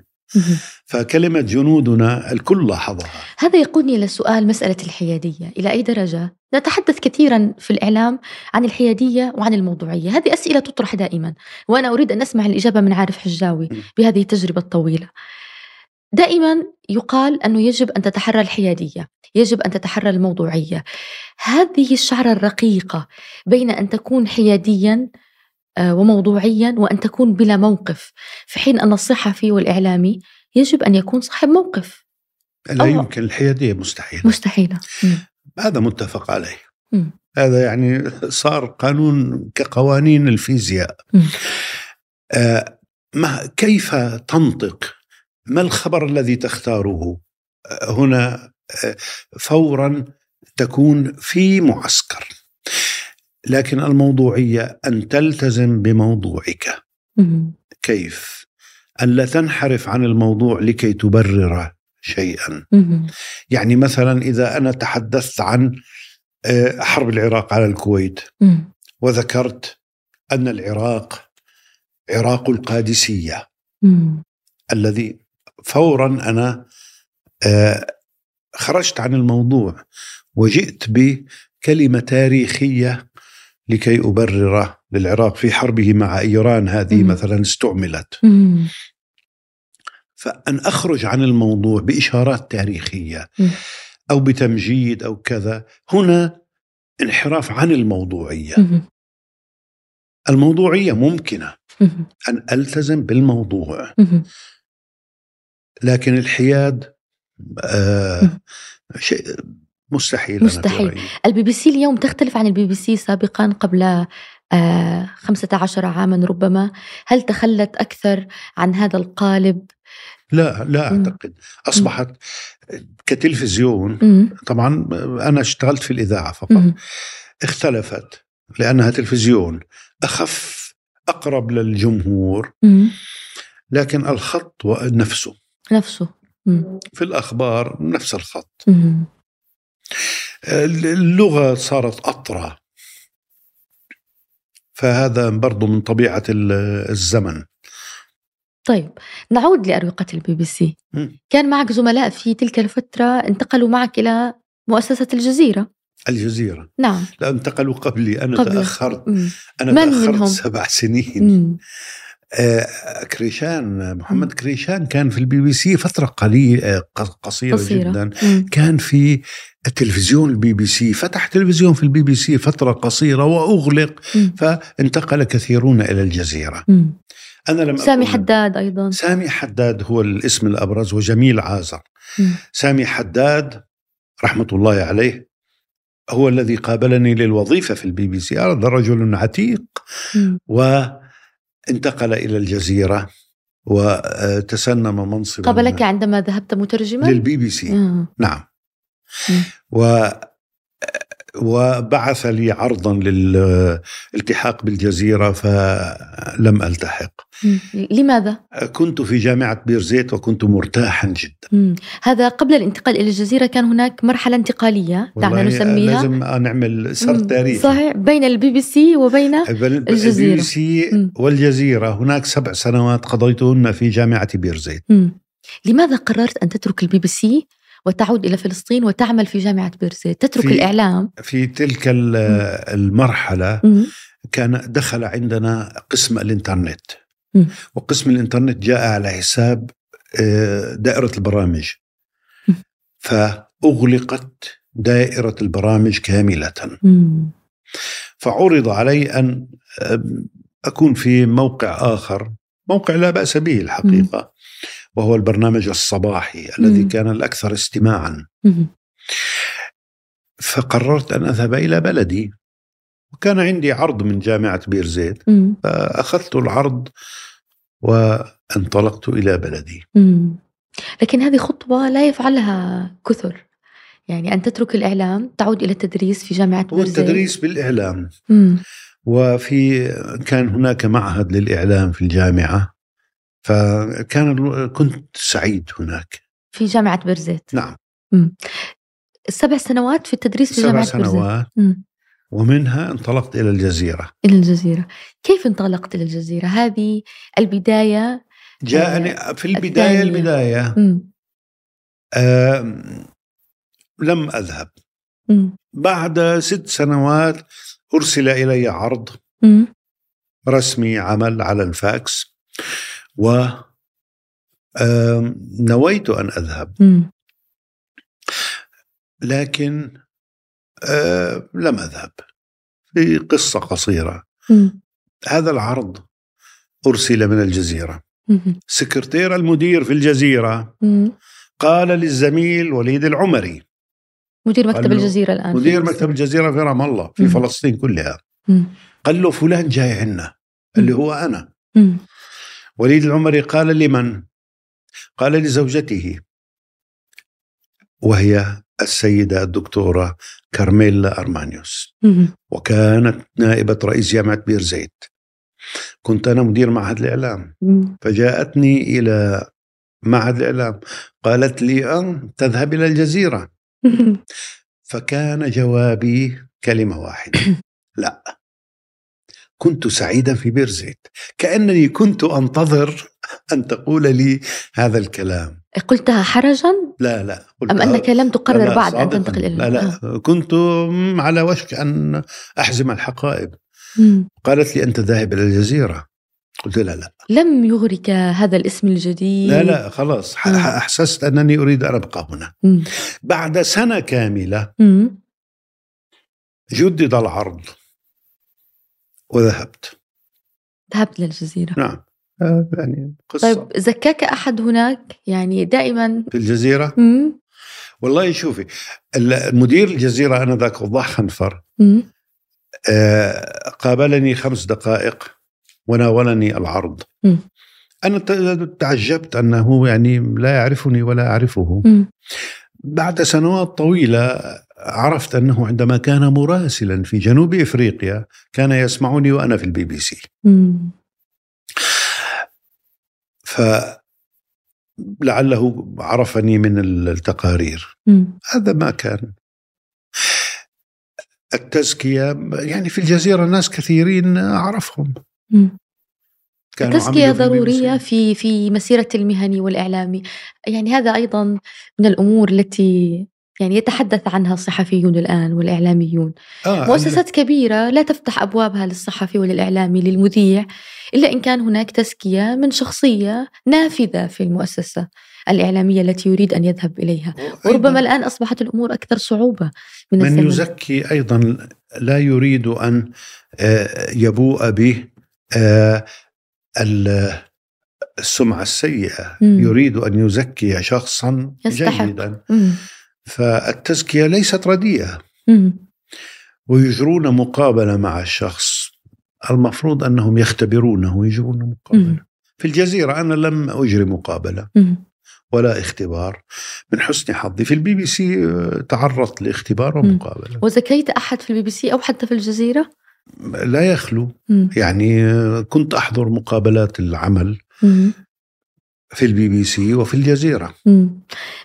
فكلمة جنودنا الكل لاحظها. هذا يقودني إلى سؤال مسألة الحيادية. إلى أي درجة؟ نتحدث كثيرا في الإعلام عن الحيادية وعن الموضوعية. هذه أسئلة تطرح دائما وأنا أريد أن أسمع الإجابة من عارف حجاوي بهذه التجربة الطويلة. دائما يقال أنه يجب أن تتحرى الحيادية يجب أن تتحرى الموضوعية. هذه الشعرة الرقيقة بين أن تكون حياديا وموضوعيا وأن تكون بلا موقف. في حين أن الصحفي والإعلامي يجب أن يكون صاحب موقف. لا يمكن الحيادية مستحيلة. مستحيلة. هذا متفق عليه. م. هذا يعني صار قانون كقوانين الفيزياء. آه ما كيف تنطق؟ ما الخبر الذي تختاره؟ آه هنا آه فورا تكون في معسكر. لكن الموضوعية أن تلتزم بموضوعك. كيف؟ أن لا تنحرف عن الموضوع لكي تبرر شيئا. يعني مثلا إذا أنا تحدثت عن آه، حرب العراق على الكويت. وذكرت أن العراق عراق القادسية. الذي فورا أنا آه، خرجت عن الموضوع. وجئت بكلمة تاريخية لكي أبرر للعراق في حربه مع إيران هذه مم. مثلا استعملت مم. فأن أخرج عن الموضوع بإشارات تاريخية مم. أو بتمجيد أو كذا هنا انحراف عن الموضوعية مم. الموضوعية ممكنة مم. أن ألتزم بالموضوع مم. لكن الحياد آه شيء مستحيل مستحيل. البي بي سي اليوم تختلف عن البي بي سي سابقا قبل آه 15 عاما ربما. هل تخلت أكثر عن هذا القالب؟ لا لا أعتقد. أصبحت كتلفزيون طبعا أنا اشتغلت في الإذاعة فقط. اختلفت لأنها تلفزيون. أخف أقرب للجمهور لكن الخط نفسه. نفسه. في الأخبار نفس الخط. اللغة صارت أطرى. فهذا برضو من طبيعة الزمن. طيب نعود لأروقة البي بي سي كان معك زملاء في تلك الفترة انتقلوا معك إلى مؤسسة الجزيرة. الجزيرة. نعم. لا انتقلوا قبلي. أنا قبل. تأخرت. مم. أنا من تأخرت منهم؟ سبع سنين. آه كريشان محمد كريشان كان في البي بي سي فترة قليلة آه، قصيرة, قصيرة. جدا. مم. كان في التلفزيون البي بي سي. فتح تلفزيون في البي بي سي فترة قصيرة وأغلق م. فانتقل كثيرون إلى الجزيرة. م. أنا لم سامي حداد أيضا. سامي حداد هو الاسم الأبرز وجميل عازر. م. سامي حداد رحمة الله عليه هو الذي قابلني للوظيفة في البي بي سي. هذا رجل عتيق. م. وانتقل إلى الجزيرة وتسنم منصبا قابلك عندما ذهبت مترجما؟ للبي بي سي. نعم. و وبعث لي عرضا للالتحاق بالجزيرة فلم ألتحق. لماذا؟ كنت في جامعة بيرزيت وكنت مرتاحا جدا مم. هذا قبل الانتقال إلى الجزيرة كان هناك مرحلة انتقالية دعنا نسميها لازم نعمل سرد مم. تاريخي صحيح بين البي بي سي وبين الجزيرة. البي بي سي مم. والجزيرة هناك سبع سنوات قضيتهن في جامعة بيرزيت مم. لماذا قررت أن تترك البي بي سي وتعود إلى فلسطين وتعمل في جامعة بيرزيت تترك في- الإعلام في تلك ال- المرحلة. كان دخل عندنا قسم الإنترنت. وقسم الإنترنت جاء على حساب آه، دائرة البرامج. فأغلقت دائرة البرامج كاملة. فعرض علي أن آه، أكون في موقع آخر موقع لا بأس به الحقيقة وهو البرنامج الصباحي الذي. كان الأكثر استماعا مم. فقررت أن أذهب إلى بلدي وكان عندي عرض من جامعة بيرزيت. فأخذت العرض وانطلقت إلى بلدي مم. لكن هذه خطوة لا يفعلها كثر يعني أن تترك الإعلام تعود إلى التدريس في جامعة بيرزيت التدريس بالإعلام مم. وفي كان هناك معهد للإعلام في الجامعة فكان كنت سعيد هناك. في جامعة بيرزيت نعم. السبع سنوات في التدريس في سبع جامعة بيرزيت سنوات. مم. ومنها انطلقت إلى الجزيرة. إلى الجزيرة. كيف انطلقت إلى الجزيرة؟ هذه البداية جاءني في البداية الثانية. البداية. مم. آم، لم أذهب. مم. بعد ست سنوات أرسل إلي عرض مم. رسمي عمل على الفاكس. و نويت أن أذهب. لكن آه، لم أذهب في قصة قصيرة. هذا العرض أرسل من الجزيرة. سكرتير المدير في الجزيرة. قال للزميل وليد العمري مدير مكتب الجزيرة الآن مدير. مكتب الجزيرة في رام الله في. فلسطين كلها. قال له فلان جاي عنا اللي هو أنا. وليد العمري قال لمن؟ قال لزوجته. وهي السيدة الدكتورة كارميلا أرمانيوس. وكانت نائبة رئيس جامعة بيرزيت كنت أنا مدير معهد الإعلام. فجاءتني إلى معهد الإعلام. قالت لي أن تذهب إلى الجزيرة. فكان جوابي كلمة واحدة. لا. كنت سعيدا في بيرزيت كأنني كنت أنتظر أن تقول لي هذا الكلام. قلتها حرجا؟ لا لا قلت أم أنك لم تقرر لا، بعد أن. تنتقل إلى لا لا كنت على وشك أن أحزم الحقائب. مم. قالت لي أنت ذاهب إلى الجزيرة. قلت لها لا. لم يغرك هذا الاسم الجديد. لا لا خلاص. مم. أحسست أنني أريد أن أبقى هنا. مم. بعد سنة كاملة مم. جدد العرض. وذهبت. ذهبت للجزيرة. نعم. آه، يعني قصة. طيب زكاك أحد هناك؟ يعني دائما في الجزيرة مم. والله شوفي المدير الجزيرة أنا ذاك وضاح خنفر مم. آه، قابلني خمس دقائق وناولني العرض. مم. أنا تعجبت أنه يعني لا يعرفني ولا أعرفه. مم. بعد سنوات طويلة عرفت أنه عندما كان مراسلا في جنوب إفريقيا كان يسمعني وأنا في البي بي سي مم. فلعله عرفني من التقارير مم. هذا ما كان التزكية يعني في الجزيرة ناس كثيرين أعرفهم مم. التزكية. ضرورية في في مسيرة المهني والإعلامي يعني هذا أيضا من الأمور التي يعني يتحدث عنها الصحفيون الآن والإعلاميون. آه مؤسسات كبيرة لا تفتح أبوابها للصحفي وللإعلامي للمذيع إلا إن كان هناك تزكية من شخصية نافذة في المؤسسة الإعلامية التي يريد أن يذهب إليها. وربما الآن أصبحت الأمور أكثر صعوبة من, من الزمن. يزكي أيضا لا يريد أن آه، يبوء به آه، السمعة السيئة مم. يريد أن يزكي شخصا يستحق. جيدا مم. فالتزكية ليست رديئة مم. ويجرون مقابلة مع الشخص المفروض أنهم يختبرونه ويجرون مم. مقابلة في الجزيرة أنا لم أجري مقابلة مم. ولا اختبار من حسن حظي في البي بي سي آه، تعرضت لاختبار ومقابلة وزكيت أحد في البي بي سي أو حتى في الجزيرة لا يخلو مم. يعني آه، كنت أحضر مقابلات العمل مم. في البي بي سي وفي الجزيرة مم.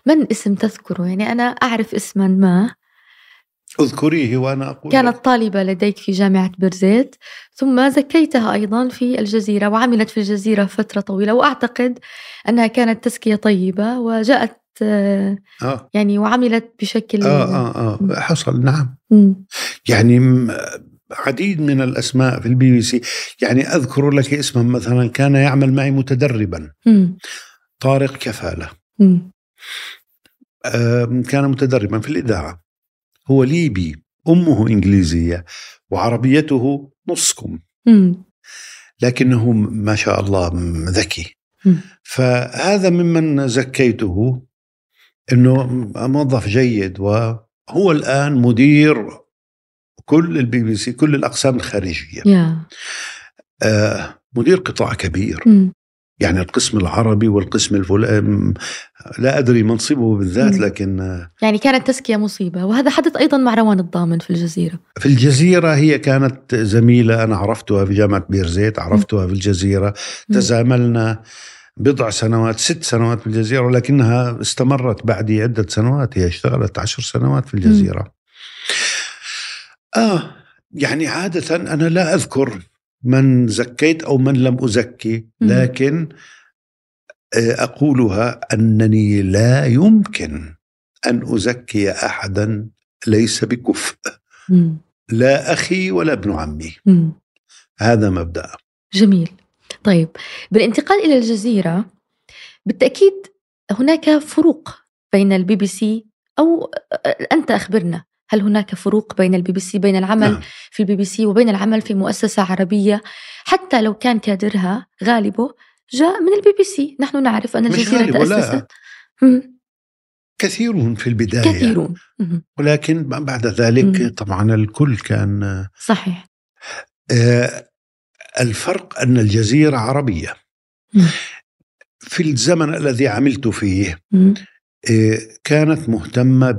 من اسم تذكره يعني أنا أعرف اسما ما اذكريه وأنا أقول كانت طالبة لديك في جامعة بيرزيت ثم زكيتها أيضا في الجزيرة وعملت في الجزيرة فترة طويلة وأعتقد أنها كانت تزكية طيبة وجاءت آه، يعني وعملت بشكل آه آه, آه حصل نعم. يعني م- عديد من الأسماء في البي بي سي يعني أذكر لك اسما مثلا كان يعمل معي متدربا مم. طارق كفالة. آه، كان متدربا في الإذاعة هو ليبي أمه إنجليزية وعربيته نص كم مم. لكنه ما شاء الله م- ذكي. فهذا ممن زكيته إنه موظف جيد وهو الآن مدير كل البي بي سي كل الأقسام الخارجية يا آه مدير قطاع كبير مم. يعني القسم العربي والقسم الفلاني لا أدري منصبه بالذات مم. لكن آه، يعني كانت تزكية مصيبة وهذا حدث أيضا مع روان الضامن في الجزيرة في الجزيرة هي كانت زميلة أنا عرفتها في جامعة بيرزيت عرفتها في الجزيرة مم. تزاملنا بضع سنوات ست سنوات في الجزيرة ولكنها استمرت بعدي عدة سنوات هي اشتغلت عشر سنوات في الجزيرة آه يعني عادة أنا لا أذكر من زكيت أو من لم أزكي. لكن آه، أقولها أنني لا يمكن أن أزكي أحدا ليس بكفء. لا أخي ولا ابن عمي. هذا مبدأ جميل طيب بالانتقال إلى الجزيرة بالتأكيد هناك فروق بين البي بي سي أو أنت أخبرنا هل هناك فروق بين البي بي سي بين العمل نعم. في البي بي سي وبين العمل في مؤسسة عربية حتى لو كان كادرها غالبه جاء من البي بي سي نحن نعرف أن الجزيرة. تأسست. كثيرون في البداية كثيرون. ولكن بعد ذلك مم. طبعا الكل كان صحيح آه، الفرق أن الجزيرة عربية. في الزمن الذي عملت فيه مم. آه، كانت مهتمة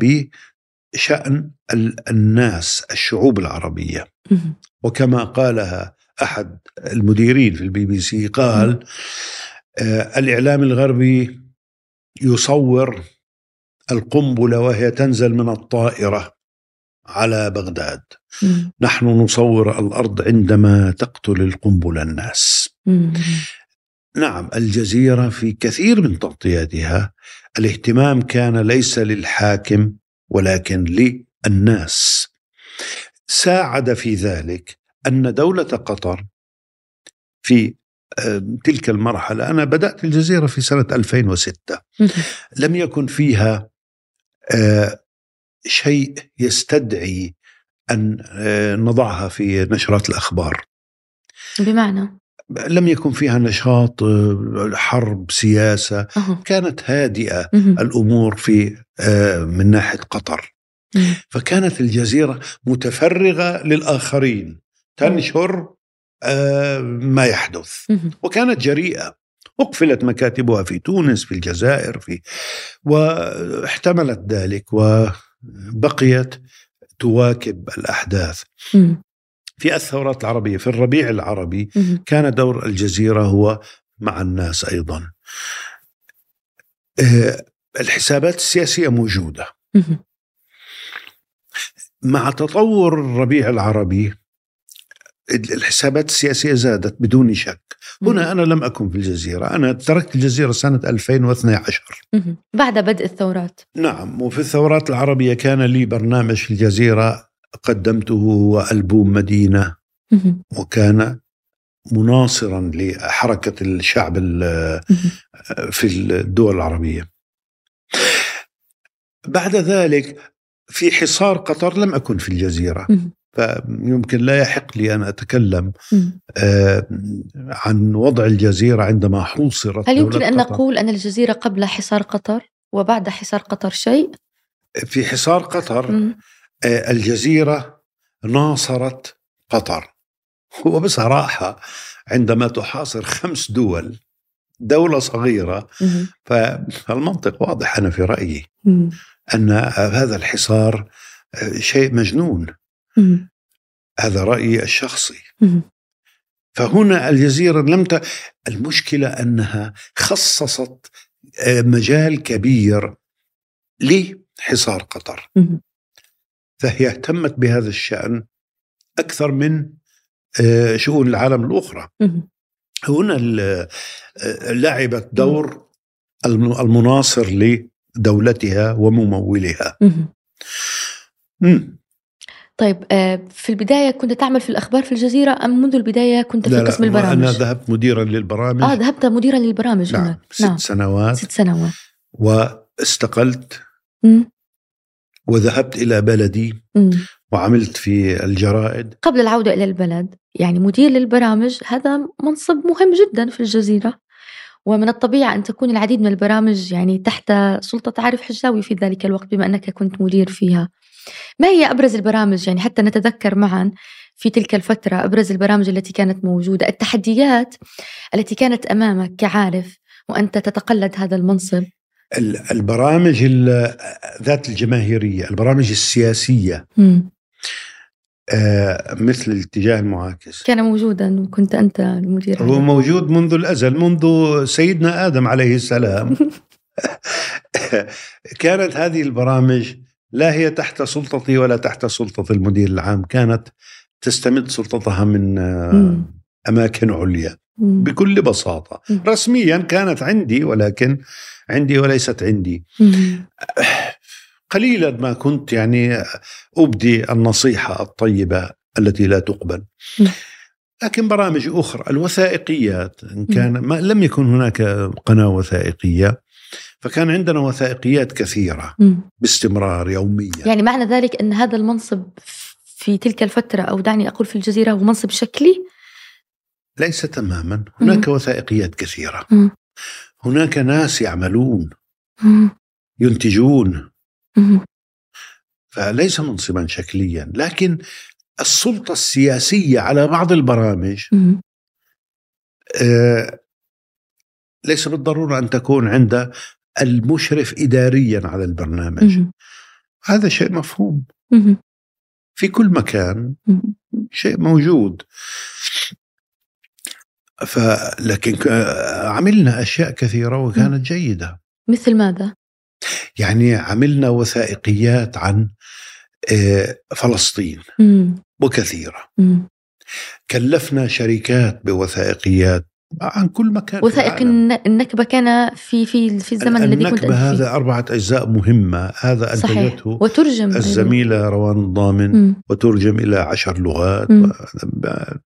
بشأن ال- الناس الشعوب العربية. وكما قالها أحد المديرين في البي بي سي قال آه، الإعلام الغربي يصور القنبلة وهي تنزل من الطائرة على بغداد مم. نحن نصور الأرض عندما تقتل القنبلة الناس مم. نعم الجزيرة في كثير من تغطياتها الاهتمام كان ليس للحاكم ولكن للناس. ساعد في ذلك أن دولة قطر في تلك المرحلة أنا بدأت الجزيرة في سنة 2006 مم. لم يكن فيها آه، شيء يستدعي أن آه، نضعها في نشرات الأخبار. بمعنى؟ لم يكن فيها نشاط آه، حرب سياسة أهو. كانت هادئة مم. الأمور في آه، من ناحية قطر مم. فكانت الجزيرة متفرغة للآخرين تنشر آه، ما يحدث مم. وكانت جريئة أقفلت مكاتبها في تونس في الجزائر في واحتملت ذلك وبقيت تواكب الأحداث. في الثورات العربية في الربيع العربي. كان دور الجزيرة هو مع الناس أيضا آه، الحسابات السياسية موجودة. مع تطور الربيع العربي الحسابات السياسية زادت بدون شك هنا أنا لم أكن في الجزيرة أنا تركت الجزيرة سنة 2012 مم. بعد بدء الثورات نعم وفي الثورات العربية كان لي برنامج في الجزيرة قدمته هو ألبوم مدينة. وكان مناصرا لحركة الشعب. في الدول العربية بعد ذلك في حصار قطر لم أكن في الجزيرة. فيمكن لا يحق لي أن أتكلم. آه، عن وضع الجزيرة عندما حوصرت هل يمكن أن قطر. نقول أن الجزيرة قبل حصار قطر وبعد حصار قطر شيء؟ في حصار قطر مم. الجزيرة ناصرت قطر وبصراحة عندما تحاصر خمس دول دولة صغيرة. فالمنطق واضح أنا في رأيي. أن هذا الحصار شيء مجنون. هذا رأيي الشخصي. فهنا الجزيرة لم ت... المشكلة أنها خصصت مجال كبير لحصار قطر. فهي اهتمت بهذا الشأن أكثر من آه، شؤون العالم الأخرى. هنا آه، لعبت دور الم- المناصر لدولتها وممولها مم. مم. طيب آه، في البداية كنت تعمل في الأخبار في الجزيرة أم منذ البداية كنت في قسم لا البرامج؟ أنا ذهبت مديرا للبرامج آه ذهبت مديرا للبرامج نعم هناك ست نعم سنوات ست سنوات واستقلت مم. وذهبت إلى بلدي. وعملت في الجرائد. قبل العودة إلى البلد يعني مدير للبرامج هذا منصب مهم جدا في الجزيرة. ومن الطبيعي أن تكون العديد من البرامج يعني تحت سلطة عارف حجاوي في ذلك الوقت بما أنك كنت مدير فيها. ما هي أبرز البرامج؟ يعني حتى نتذكر معا في تلك الفترة أبرز البرامج التي كانت موجودة. التحديات التي كانت أمامك كعارف وأنت تتقلد هذا المنصب. ال- البرامج ال- ذات الجماهيرية البرامج السياسية مم. آه، مثل الاتجاه المعاكس كان موجودا وكنت أنت المدير هو. موجود منذ الأزل منذ سيدنا آدم عليه السلام كانت هذه البرامج لا هي تحت سلطتي ولا تحت سلطة المدير العام كانت تستمد سلطتها من آه، مم. أماكن عليا. بكل بساطة مم. رسميا كانت عندي ولكن عندي وليست عندي. قليلا ما كنت يعني أبدي النصيحة الطيبة التي لا تقبل. لكن برامج أخرى الوثائقيات إن كان ما لم يكن هناك قناة وثائقية فكان عندنا وثائقيات كثيرة. باستمرار يوميا يعني معنى ذلك أن هذا المنصب في تلك الفترة أو دعني أقول في الجزيرة هو منصب شكلي ليس تماما هناك وثائقيات كثيرة. هناك ناس يعملون. ينتجون. فليس منصبا شكليا لكن السلطة السياسية على بعض البرامج. آه، ليس بالضرورة أن تكون عند المشرف إداريا على البرنامج. هذا شيء مفهوم. في كل مكان. شيء موجود فلكن عملنا أشياء كثيرة وكانت جيدة مثل ماذا؟ يعني عملنا وثائقيات عن آه، فلسطين مم. مم. كلفنا شركات بوثائقيات عن كل مكان وثائق النكبة كان في في في الزمن الذي كنت النكبة هذا أربعة أجزاء مهمة هذا صحيح أنتجته وترجم. الزميلة روان الضامن مم. وترجم إلى عشر لغات مم.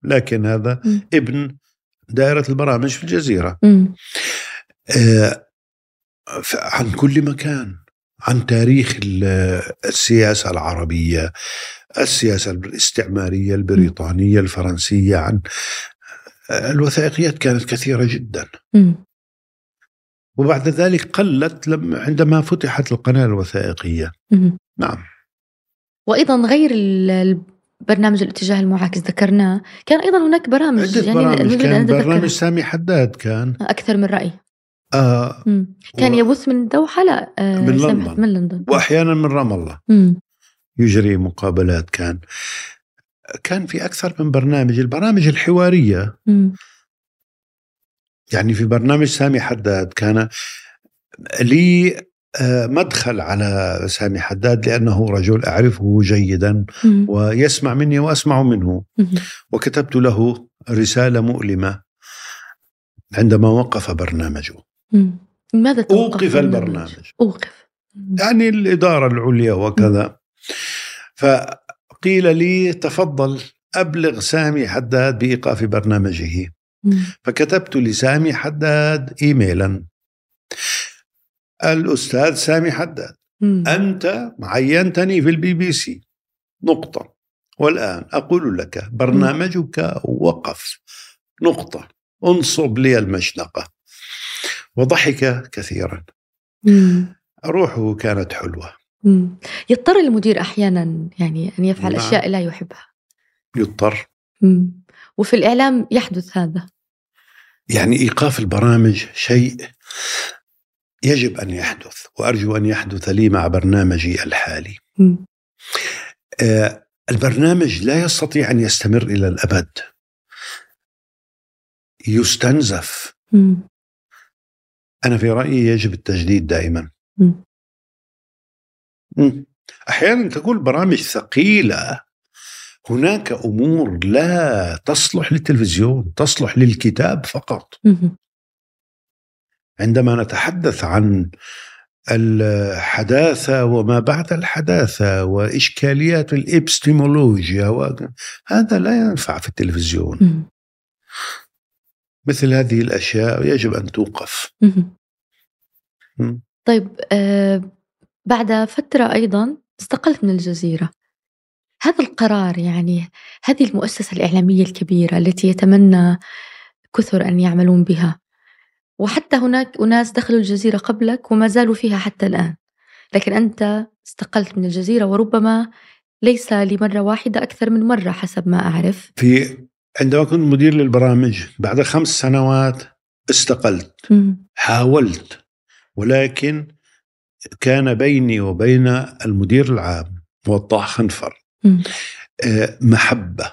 لكن هذا مم. ابن دائرة البرامج في الجزيرة. آه، عن كل مكان عن تاريخ ال- السياسة العربية السياسة الاستعمارية البريطانية الفرنسية عن الوثائقيات كانت كثيرة جدا مم. وبعد ذلك قلت لما عندما فتحت القناة الوثائقية مم. نعم وأيضا غير البرنامج الاتجاه المعاكس ذكرناه كان أيضا هناك برامج يعني برامج كان. برنامج سامي حداد كان أكثر من رأي آه مم. كان و- يبث من الدوحة لا آه، من لندن. من لندن وأحيانا من رام الله مم. يجري مقابلات كان كان في أكثر من برنامج البرامج الحوارية مم. يعني في برنامج سامي حداد كان لي مدخل على سامي حداد لأنه رجل أعرفه جيدا. ويسمع مني وأسمع منه. وكتبت له رسالة مؤلمة عندما وقف برنامجه مم. لماذا توقف أوقف البرنامج أوقف. يعني الإدارة العليا وكذا فقيل لي تفضل أبلغ سامي حداد بإيقاف برنامجه. فكتبت لسامي حداد إيميلا الأستاذ سامي حداد. مم. أنت عينتني في البي بي سي نقطة. والآن أقول لك برنامجك وقف. نقطة. انصب لي المشنقة. وضحك كثيرا. مم. روحه كانت حلوة. مم. يضطر المدير أحيانا يعني أن يفعل نعم. أشياء لا يحبها. يضطر. مم. وفي الإعلام يحدث هذا. يعني إيقاف البرامج شيء يجب أن يحدث وأرجو أن يحدث لي مع برنامجي الحالي. آه البرنامج لا يستطيع أن يستمر إلى الأبد. يستنزف. أنا في رأيي يجب التجديد دائما. أحيانا تكون برامج ثقيلة هناك أمور لا تصلح للتلفزيون تصلح للكتاب فقط عندما نتحدث عن الحداثة وما بعد الحداثة وإشكاليات الإبستيمولوجيا هذا لا ينفع في التلفزيون. مثل هذه الأشياء يجب أن توقف. طيب آه بعد فترة أيضا استقلت من الجزيرة. هذا القرار يعني هذه المؤسسة الإعلامية الكبيرة التي يتمنى كثر أن يعملون بها وحتى هناك أناس دخلوا الجزيرة قبلك وما زالوا فيها حتى الآن. لكن أنت استقلت من الجزيرة وربما ليس لمرة واحدة أكثر من مرة حسب ما أعرف. في عندما كنت مدير للبرامج بعد خمس سنوات استقلت م. حاولت ولكن كان بيني وبين المدير العام وضاح خنفر آه، محبة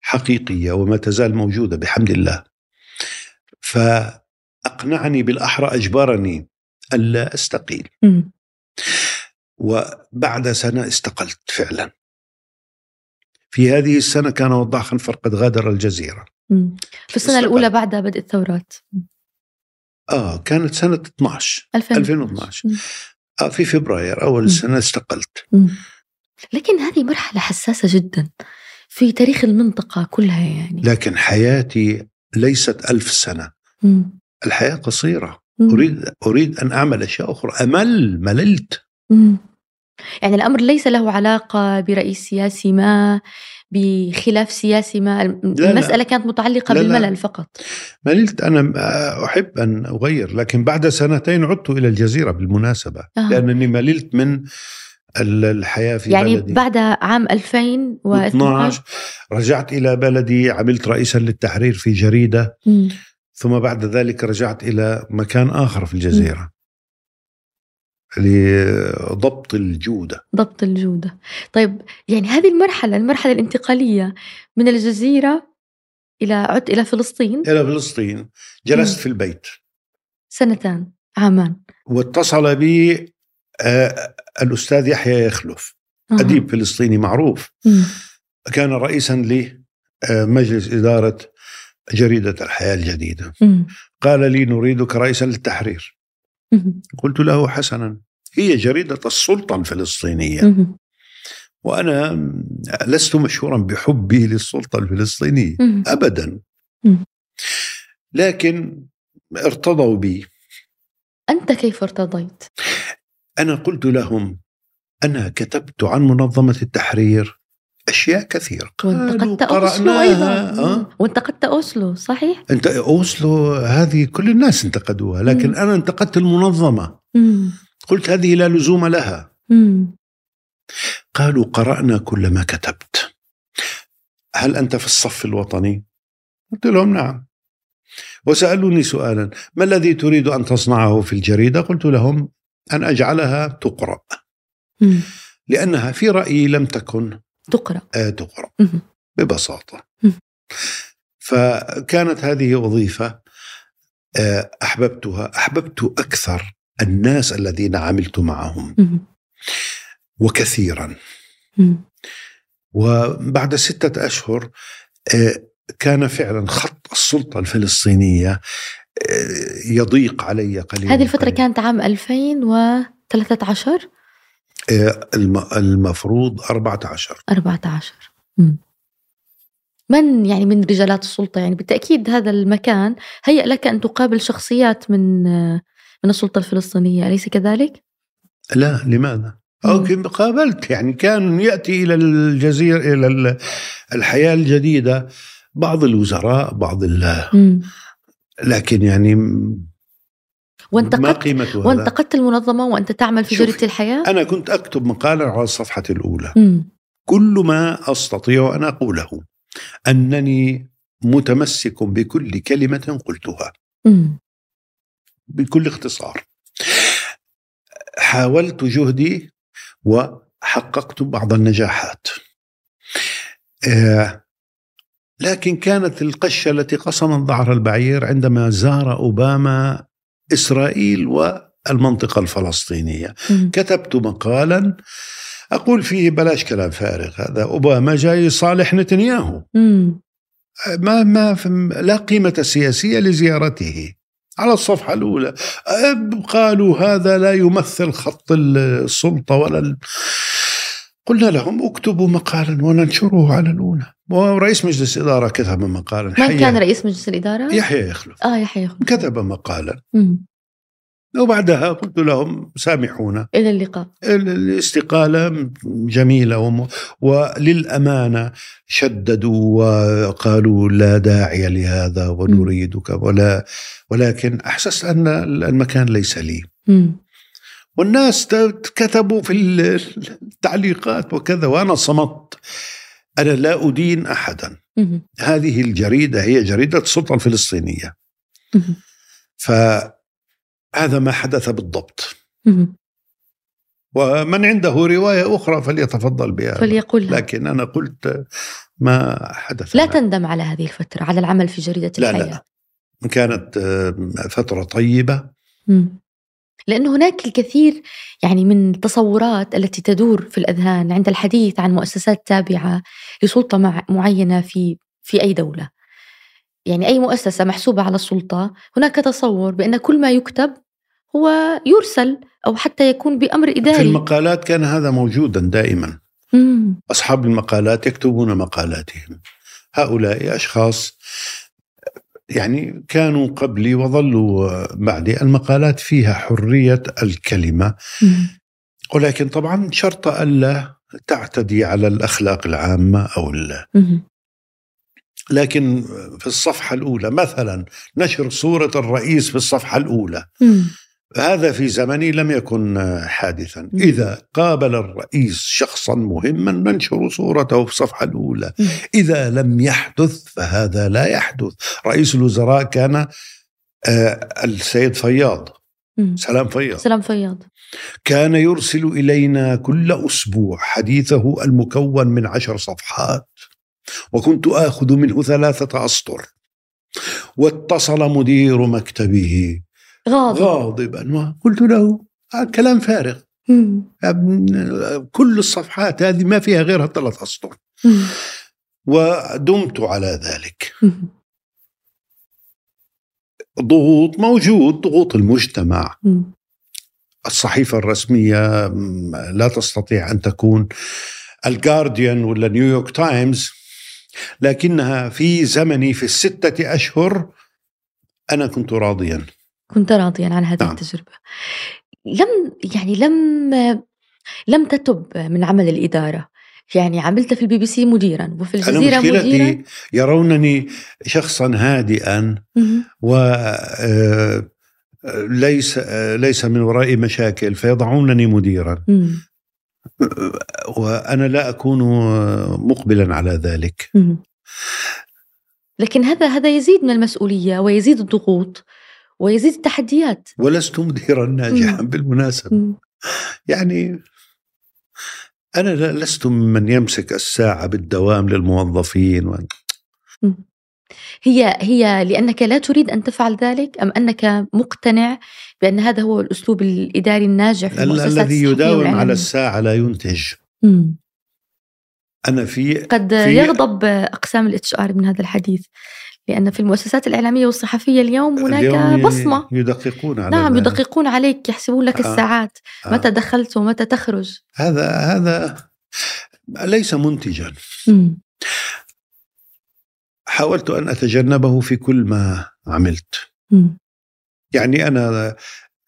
حقيقية وما تزال موجودة بحمد الله. فأقنعني بالأحرى أجبرني ألا أستقيل. وبعد سنة استقلت فعلا. في هذه السنة كان وضاح خنفر قد غادر الجزيرة. في السنة استقل. الأولى بعد بدء الثورات آه كانت سنة 12 2012 آه في فبراير أول السنة استقلت. لكن هذه مرحلة حساسة جدا في تاريخ المنطقة كلها يعني. لكن حياتي ليست ألف سنة. م. الحياة قصيرة م. أريد أريد أن أعمل أشياء أخرى أمل مللت م. يعني الأمر ليس له علاقة برئيس سياسي ما بخلاف سياسي ما المسألة لا. كانت متعلقة لا بالملل لا. فقط مللت أنا أحب أن أغير لكن بعد سنتين عدت إلى الجزيرة بالمناسبة آه. لأنني مللت من الحياة في يعني بلدي بعد عام 2012 رجعت إلى بلدي عملت رئيسا للتحرير في جريدة م. ثم بعد ذلك رجعت إلى مكان آخر في الجزيرة. لضبط الجودة. ضبط الجودة. طيب يعني هذه المرحلة المرحلة الانتقالية من الجزيرة إلى عدت إلى فلسطين؟ إلى فلسطين. جلست. في البيت. سنتان عامان. واتصل بي آه الأستاذ يحيى يخلف. أديب فلسطيني معروف. كان رئيسا لمجلس إدارة جريدة الحياة الجديدة. قال لي نريدك رئيسا للتحرير. قلت له حسنا هي جريدة السلطة الفلسطينية. وأنا لست مشهورا بحبي للسلطة الفلسطينية. أبدا. لكن ارتضوا بي أنت كيف ارتضيت؟ أنا قلت لهم أنا كتبت عن منظمة التحرير أشياء كثيرة وانتقدت أوسلو أيضا أه؟ وانتقدت أوسلو صحيح؟ انت أوسلو هذه كل الناس انتقدوها لكن مم. أنا انتقدت المنظمة مم. قلت هذه لا لزوم لها مم. قالوا قرأنا كل ما كتبت هل أنت في الصف الوطني؟ قلت لهم نعم وسألوني سؤالا ما الذي تريد أن تصنعه في الجريدة؟ قلت لهم أن أجعلها تقرأ لأنها في رأيي لم تكن تقرأ. آه تقرأ. ببساطة. فكانت هذه وظيفة آه أحببتها أحببت أكثر الناس الذين عملت معهم. وكثيرا. وبعد ستة أشهر آه كان فعلا خط السلطة الفلسطينية يضيق علي قليلا هذه الفترة قليل. كانت عام 2013 آه، المفروض 14 14 م. من يعني من رجالات السلطة؟ يعني بالتأكيد هذا المكان. هيأ لك أن تقابل شخصيات من من السلطة الفلسطينية. أليس كذلك؟ لا لماذا؟ أو قابلت. يعني كان يأتي إلى الجزيرة إلى الحياة الجديدة. بعض الوزراء بعض لكن يعني وانتقدت ما قيمته وانتقدت المنظمة وأنت تعمل في جريدة الحياة؟ أنا كنت أكتب مقالا على الصفحة الأولى م. كل ما أستطيع أن أقوله أنني متمسك بكل كلمة قلتها مم. بكل اختصار حاولت جهدي وحققت بعض النجاحات آه، لكن كانت القشة التي قصمت ظهر البعير عندما زار أوباما إسرائيل والمنطقة الفلسطينية. مم. كتبت مقالا أقول فيه بلاش كلام فارغ هذا أوباما جاي يصالح نتنياهو. ما ما لا قيمة سياسية لزيارته. على الصفحة الأولى قالوا هذا لا يمثل خط السلطة ولا ال... قلنا لهم اكتبوا مقالا وننشره على الأولى. ورئيس مجلس الإدارة كتب مقالا. من كان رئيس مجلس الإدارة؟ يحيى يخلف. آه يحيى يخلف. كتب مقالا. وبعدها قلت لهم سامحونا. إلى اللقاء. ال- الاستقالة جميلة وم... وللأمانة شددوا وقالوا لا داعي لهذا ونريدك. ولا ولكن أحسست أن المكان ليس لي. مم. والناس كتبوا في ال- التعليقات وكذا وأنا صمت. أنا لا أدين أحدا. هذه الجريدة هي جريدة السلطة الفلسطينية. فهذا ما حدث بالضبط. ومن عنده رواية أخرى فليتفضل بها فليقل لها. لكن أنا قلت ما حدث لا معي. تندم على هذه الفترة على العمل في جريدة لا، لا. الحياة كانت فترة طيبة مم. لأن هناك الكثير يعني من التصورات التي تدور في الأذهان عند الحديث عن مؤسسات تابعة لسلطة مع- معينة في في أي دولة. يعني أي مؤسسة محسوبة على السلطة هناك تصور بأن كل ما يكتب هو يرسل أو حتى يكون بأمر في إداري. المقالات كان هذا موجودا دائما. مم. أصحاب المقالات يكتبون مقالاتهم. هؤلاء أشخاص يعني كانوا قبلي وظلوا بعدي المقالات فيها حرية الكلمة. ولكن طبعا شرط ألا تعتدي على الأخلاق العامة أو. لكن في الصفحة الأولى مثلا نشر صورة الرئيس في الصفحة الأولى. هذا في زمني لم يكن حادثا. إذا قابل الرئيس شخصا مهما ننشر صورته في الصفحة الأولى. إذا لم يحدث فهذا لا يحدث. رئيس الوزراء كان آه، السيد فياض. سلام فياض. سلام فياض. كان يرسل إلينا كل أسبوع حديثه المكون من عشر صفحات. وكنت آخذ منه ثلاثة أسطر. واتصل مدير مكتبه غاضب. غاضبا. وقلت له "هذا كلام فارغ. كل الصفحات هذه ما فيها غيرها ثلاث أسطر. ودمت على ذلك. ضغوط موجود ضغوط المجتمع. الصحيفة الرسمية لا تستطيع أن تكون. الجارديان ولا نيويورك تايمز لكنها في زمني في الستة أشهر أنا كنت راضيا. كنت راضيا عن هذه نعم. التجربة لم يعني لم لم تتب من عمل الإدارة يعني عملت في البي بي سي مديرا وفي أنا الجزيرة مديرا مشكلتي يرونني شخصا هادئا. و آه، ليس آه، ليس من ورائي مشاكل فيضعونني مديرا مم. وأنا لا أكون مقبلا على ذلك مم. لكن هذا هذا يزيد من المسؤولية ويزيد الضغوط ويزيد التحديات ولست مديرا ناجحا مم. يعني أنا لا- لست ممن يمسك الساعة بالدوام للموظفين و... هي هي لأنك لا تريد أن تفعل ذلك أم أنك مقتنع بأن هذا هو الأسلوب الإداري الناجح في الذي يداوم على؟ الساعة لا ينتج مم. أنا في قد في- يغضب أقسام ال HR من هذا الحديث لأن في المؤسسات الإعلامية والصحفية اليوم هناك بصمة يدققون على نعم. يدققون عليك يحسبون لك آه. الساعات آه. متى دخلت ومتى تخرج هذا هذا ليس منتجا. حاولت أن أتجنبه في كل ما عملت. يعني أنا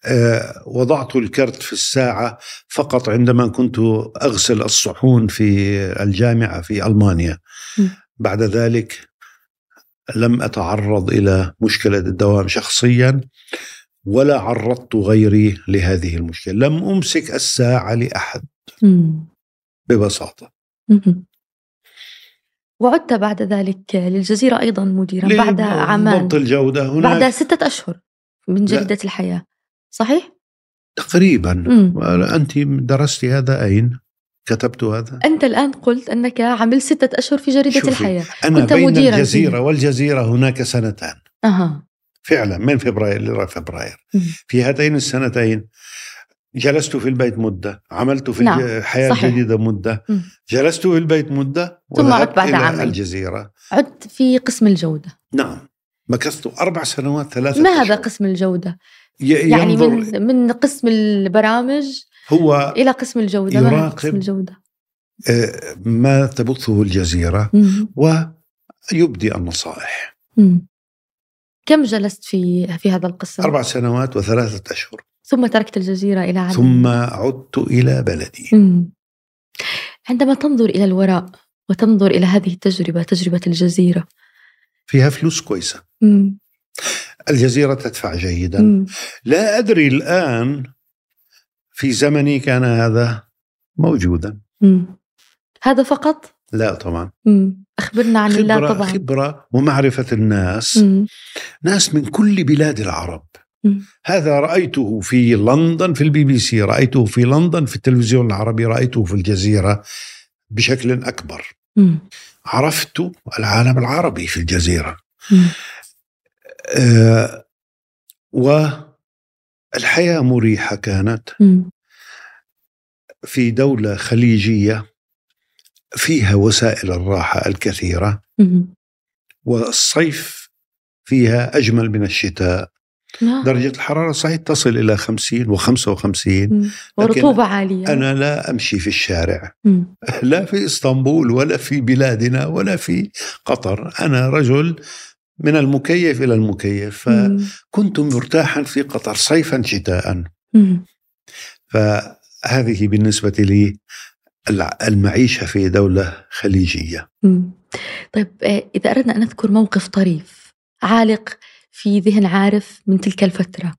آه، وضعت الكرت في الساعة فقط عندما كنت أغسل الصحون في الجامعة في ألمانيا م. بعد ذلك لم أتعرض إلى مشكلة الدوام شخصيا ولا عرضت غيري لهذه المشكلة. لم أمسك الساعة لأحد. مم. ببساطة. مم. وعدت بعد ذلك للجزيرة أيضا مديرا بعد عامان ضبط الجودة هناك. بعد ستة أشهر من جريدة الحياة. صحيح؟ تقريبا. أنت درست هذا أين؟ كتبت هذا أنت الآن قلت أنك عملت ستة أشهر في جريدة شوفي. الحياة أنا كنت بين مديرا الجزيرة فيها. والجزيرة هناك سنتان أها فعلا من فبراير إلى فبراير. في هاتين السنتين جلست في البيت مدة عملت في نعم، الحياة صحيح. الجديدة مدة. جلست في البيت مدة ثم عدت بعد إلى عامين. الجزيرة عدت في قسم الجودة نعم مكثت أربع سنوات ثلاثة ما هذا أشهر. قسم الجودة؟ يعني من من قسم البرامج هو إلى قسم هذا يراقب. قسم الجودة؟ آه، ما تبثه الجزيرة مم. ويبدي النصائح مم. كم جلست في في هذا القسم؟ أربع سنوات وثلاثة أشهر ثم تركت الجزيرة إلى عدن ثم عدت إلى بلدي مم. عندما تنظر إلى الوراء وتنظر إلى هذه التجربة تجربة الجزيرة فيها فلوس كويسة مم. الجزيرة تدفع جيدا مم. لا أدري الآن في زمني كان هذا موجودا مم. هذا فقط؟ لا طبعا مم. أخبرنا عن الله خبرة, طبعا خبرة ومعرفة الناس مم. ناس من كل بلاد العرب مم. هذا رأيته في لندن في البي بي سي رأيته في لندن في التلفزيون العربي رأيته في الجزيرة بشكل أكبر مم. عرفت العالم العربي في الجزيرة مم. آه والحياة مريحة كانت مم. في دولة خليجية فيها وسائل الراحة الكثيرة مم. والصيف فيها أجمل من الشتاء نعم. درجة الحرارة صحيح تصل إلى 50 و55 مم. ورطوبة عالية أنا لا أمشي في الشارع مم. لا في إسطنبول ولا في بلادنا ولا في قطر أنا رجل من المكيف إلى المكيف. فكنت مرتاحا في قطر صيفا شتاء. فهذه بالنسبة لي المعيشة في دولة خليجية. طيب آه، إذا أردنا أن نذكر موقف طريف عالق في ذهن عارف من تلك الفترة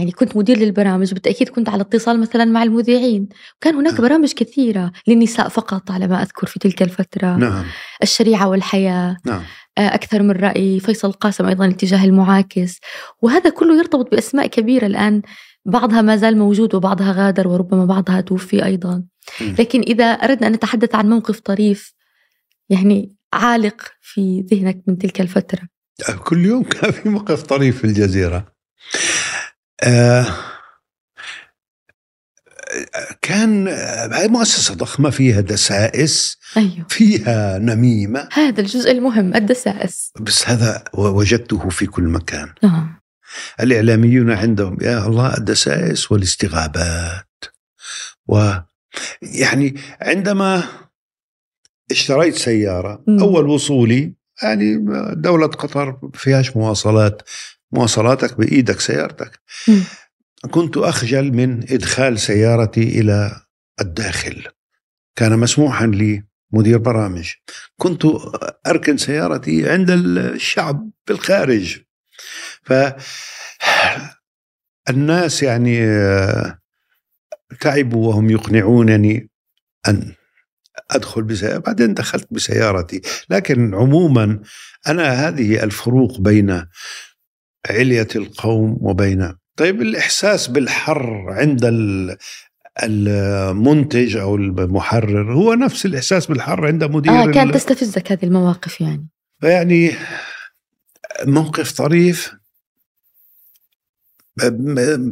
يعني كنت مدير للبرامج بالتأكيد كنت على اتصال مثلا مع المذيعين. كان هناك نعم. برامج كثيرة للنساء فقط على ما أذكر في تلك الفترة. نعم. الشريعة والحياة. نعم. آه، أكثر من رأي. فيصل قاسم أيضا الاتجاه المعاكس. وهذا كله يرتبط بأسماء كبيرة الآن. بعضها ما زال موجود وبعضها غادر وربما بعضها توفي أيضا. لكن إذا أردنا أن نتحدث عن موقف طريف يعني عالق في ذهنك من تلك الفترة. كل يوم كان في موقف طريف في الجزيرة. كان هاي مؤسسة ضخمة فيها دسائس أيوه. فيها نميمة. هذا الجزء المهم الدسائس. بس هذا وجدته في كل مكان. نعم. الإعلاميون عندهم يا الله الدسائس والاستغابات. و يعني عندما اشتريت سيارة مم. أول وصولي يعني دولة قطر فيهاش مواصلات. مواصلاتك بإيدك سيارتك. مم. كنت أخجل من إدخال سيارتي إلى الداخل. كان مسموحا لي مدير برامج. كنت أركن سيارتي عند الشعب بالخارج. ف الناس يعني آه، تعبوا وهم يقنعونني أن أدخل بسيارتي بعدين دخلت بسيارتي. لكن عموما أنا هذه الفروق بين علية القوم وبين. طيب الإحساس بالحر عند ال- المنتج أو المحرر هو نفس الإحساس بالحر عند مدير آه كان ال- تستفزك هذه المواقف يعني. فيعني موقف طريف.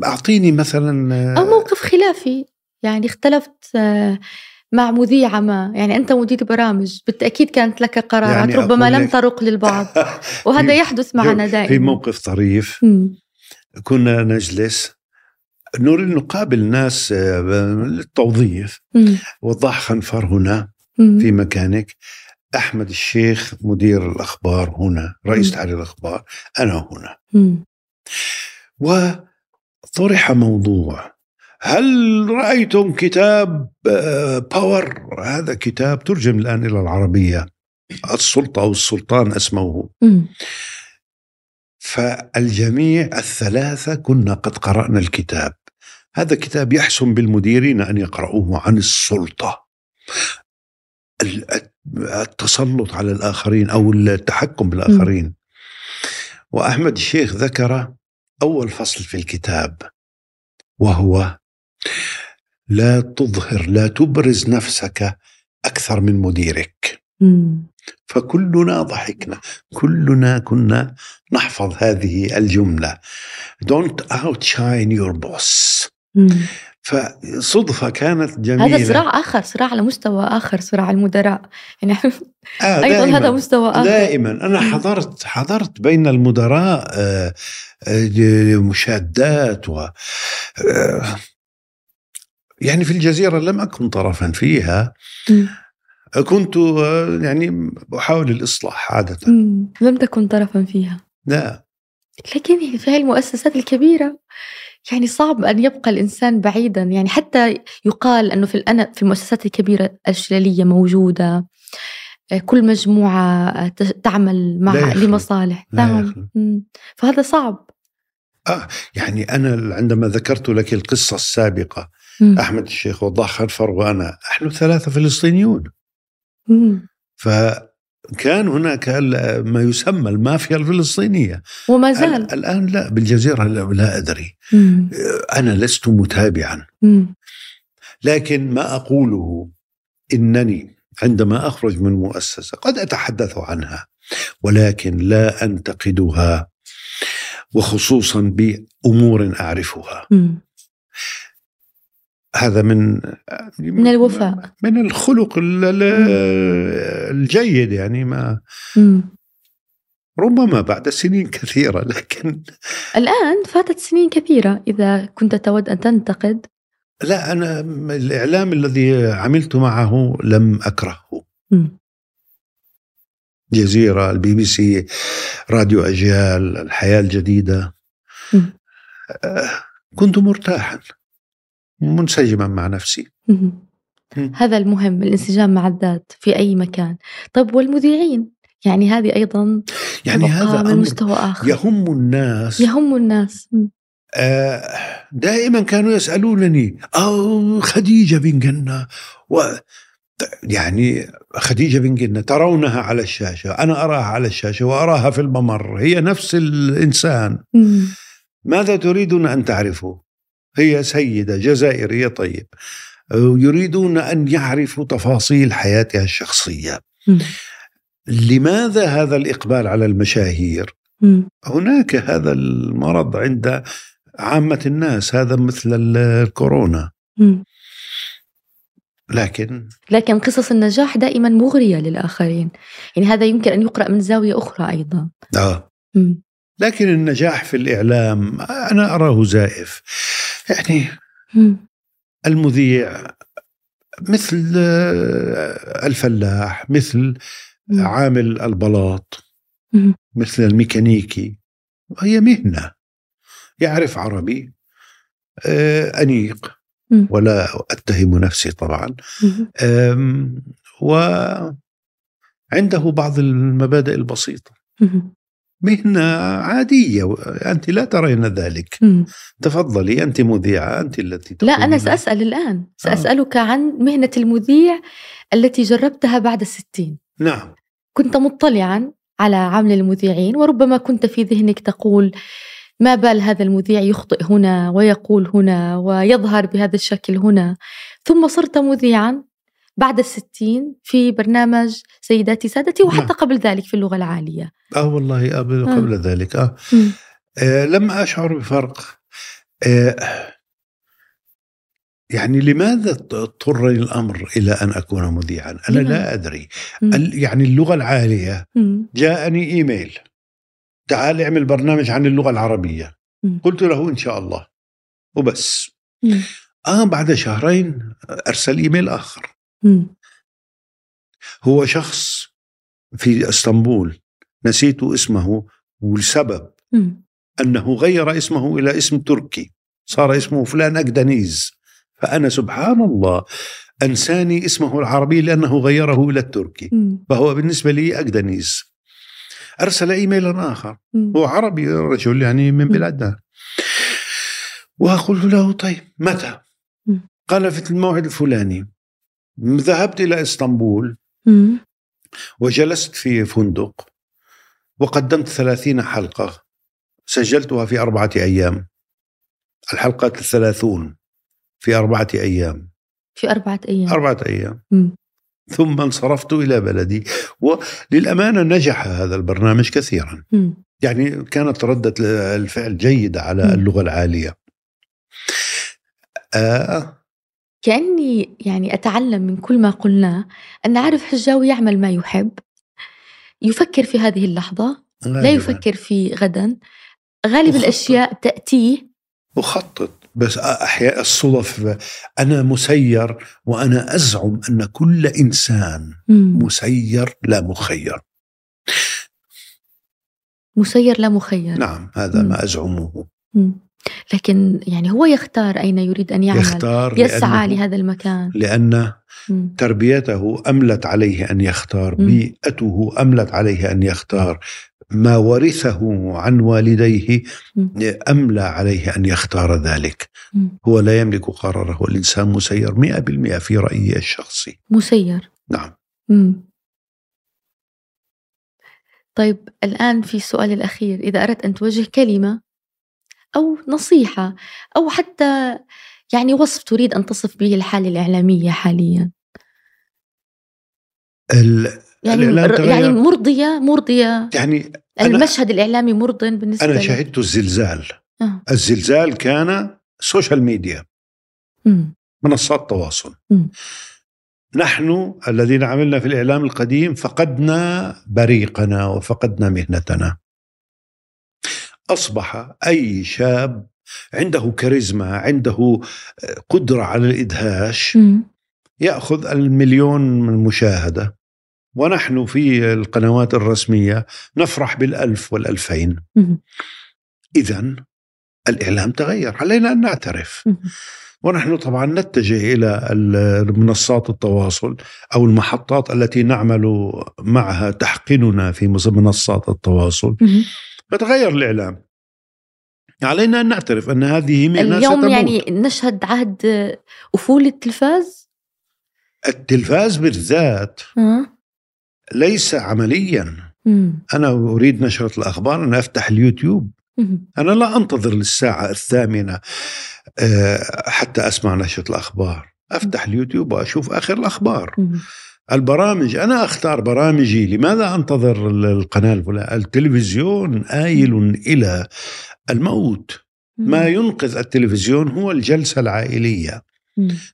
أعطيني مثلا أو موقف خلافي. يعني اختلفت آه، مع مذيعة ما يعني أنت مدير برامج بالتأكيد كانت لك قرارات يعني ربما لم ترق للبعض وهذا في- يحدث معنا في دائما موقف طريف. كنا نجلس نريد نقابل ناس آه، للتوظيف. وضح خنفر هنا. في مكانك أحمد الشيخ مدير الأخبار هنا رئيس. تحرير الأخبار أنا هنا. وطرح موضوع هل رأيتم كتاب آه، باور هذا كتاب ترجم الآن إلى العربية. السلطة أو السلطان اسمه. مم. فالجميع الثلاثة كنا قد قرأنا الكتاب. هذا كتاب يحسن بالمديرين أن يقرؤوه عن السلطة. ال- التسلط على الآخرين أو التحكم بالآخرين. وأحمد الشيخ ذكر أول فصل في الكتاب وهو لا تظهر لا تبرز نفسك أكثر من مديرك. فكلنا ضحكنا كلنا كنا نحفظ هذه الجملة. Don't outshine your boss. فصدفة كانت جميلة. هذا صراع آخر صراع على مستوى آخر صراع المدراء. يعني آه أيضا دائماً هذا مستوى آخر. دائما. أنا حضرت حضرت بين المدراء آه، آه، مشادات و آه، يعني في الجزيرة لم أكن طرفا فيها. كنت يعني أحاول الإصلاح عادة. لم تكن طرفا فيها. لا. لكن في هذه المؤسسات الكبيرة. يعني صعب أن يبقى الإنسان بعيدا. يعني حتى يقال أنه في الأنا في المؤسسات الكبيرة الشلالية موجودة. كل مجموعة تعمل مع لمصالح. تمام فهذا صعب. آه يعني أنا عندما ذكرت لك القصة السابقة مم. أحمد الشيخ وضاح خنفر وأنا نحن ثلاثة فلسطينيون مم. فكان هناك ما يسمى المافيا الفلسطينية وما زال الآن لا بالجزيرة لا, لا أدري مم. أنا لست متابعا مم. لكن ما أقوله إنني عندما أخرج من مؤسسة قد أتحدث عنها ولكن لا أنتقدها وخصوصا بأمور أعرفها مم. هذا من من الوفاء. من الخلق الجيد يعني ما ربما بعد سنين كثيرة لكن الآن فاتت سنين كثيرة إذا كنت تود أن تنتقد. لا أنا الإعلام الذي عملت معه لم أكرهه. جزيرة البي بي سي راديو أجيال الحياة الجديدة. كنت مرتاحا. منسجما مع نفسي. هذا المهم الانسجام مع الذات في أي مكان. طيب والمذيعين؟ يعني هذه أيضا يعني هذا من مستوى آخر. يهم الناس. يهم الناس. آه دائما كانوا يسألونني أو خديجة بن جنة؟ و يعني خديجة بن جنة ترونها على الشاشة أنا أراها على الشاشة وأراها في الممر هي نفس الإنسان. ماذا تريدون أن تعرفوا؟ هي سيدة جزائرية. طيب يريدون أن يعرفوا تفاصيل حياتها الشخصية. لماذا هذا الإقبال على المشاهير؟ هناك هذا المرض عند عامة الناس هذا مثل الكورونا. لكن لكن قصص النجاح دائما مغرية للآخرين. يعني هذا يمكن أن يقرأ من زاوية أخرى أيضا. آه. لكن النجاح في الإعلام أنا أراه زائف. يعني المذيع مثل آه، الفلاح مثل عامل البلاط مثل الميكانيكي. هي مهنة يعرف عربي آه، أنيق ولا أتهم نفسي طبعا. وعنده بعض المبادئ البسيطة. مهنة عادية أنت لا ترين ذلك م. تفضلي أنت مذيعة أنت التي لا أنا سأسأل الآن آه. سأسألك آه. عن مهنة المذيع التي جربتها بعد الستين نعم كنت مطلعا على عمل المذيعين وربما كنت في ذهنك تقول ما بال هذا المذيع يخطئ هنا ويقول هنا ويظهر بهذا الشكل هنا ثم صرت مذيعا بعد الستين في برنامج سيداتي سادتي وحتى نعم. قبل ذلك في اللغة العالية. آه والله قبل, آه. قبل ذلك آه. آه لم أشعر بفرق. آه يعني لماذا اضطرني الأمر إلى أن أكون مذيعا؟ أنا لا أدري. يعني اللغة العالية جاءني إيميل. تعال اعمل برنامج عن اللغة العربية. قلت له إن شاء الله. وبس. آه بعد شهرين أرسل إيميل آخر. هو شخص في إسطنبول نسيت اسمه والسبب. أنه غير اسمه إلى اسم تركي صار اسمه فلان أكدنيز. فأنا سبحان الله أنساني اسمه العربي لأنه غيره إلى التركي. فهو بالنسبة لي أكدنيز. أرسل ايميلا آخر. هو عربي رجل يعني من بلادنا وقلت له طيب متى؟ قال في الموعد الفلاني. ذهبت إلى إسطنبول وجلست في فندق وقدمت ثلاثين حلقة. سجلتها في أربعة أيام. الحلقات الثلاثون في أربعة أيام. في أربعة أيام. أربعة أيام. م. ثم انصرفت إلى بلدي. وللأمانة نجح هذا البرنامج كثيرا. م. يعني كانت ردة الفعل جيدة على م. اللغة العالية. آه كأني يعني أتعلم من كل ما قلناه أن عارف حجاوي يعمل ما يحب يفكر في هذه اللحظة لا يفكر في غدا. غالب الأشياء تأتيه. أخطط بس أحياء الصدف أنا مسير وأنا أزعم أن كل إنسان مسير لا مخير. مسير لا مخير. نعم هذا ما أزعمه. لكن يعني هو يختار أين يريد أن يعمل يختار يسعى لهذا المكان. لأن تربيته أملت عليه أن يختار بيئته أملت عليه أن يختار ما ورثه عن والديه أملى عليه أن يختار ذلك. هو لا يملك قراره الإنسان مسير مئة بالمئة في رأيي الشخصي. مسير. نعم. طيب الآن في السؤال الأخير. إذا أردت أن توجه كلمة أو نصيحة أو حتى يعني وصف تريد أن تصف به الحالة الإعلامية حاليا. يعني يعني مرضية مرضية. يعني المشهد الإعلامي مرض بالنسبة أنا شهدت الزلزال. أه. الزلزال كان social media م. منصات تواصل. م. نحن الذين عملنا في الإعلام القديم فقدنا بريقنا وفقدنا مهنتنا. أصبح أي شاب عنده كاريزما عنده قدرة على الإدهاش م. يأخذ المليون من المشاهدة. ونحن في القنوات الرسمية نفرح بالألف والألفين. إذا الإعلام تغير علينا أن نعترف. ونحن طبعا نتجه إلى منصات التواصل أو المحطات التي نعمل معها تحقننا في منصات التواصل. فتغير الإعلام علينا أن نعترف أن هذه مهنة اليوم ستموت. يعني نشهد عهد أفول التلفاز التلفاز بالذات أه؟ ليس عمليا مم. أنا أريد نشرة الأخبار أنا أفتح اليوتيوب مم. أنا لا أنتظر للساعة الثامنة آه، حتى أسمع نشرة الأخبار أفتح اليوتيوب وأشوف آخر الأخبار مم. البرامج أنا أختار برامجي. لماذا أنتظر القناة الفلانية؟ التلفزيون آيل إلى الموت. ما ينقذ التلفزيون هو الجلسة العائلية.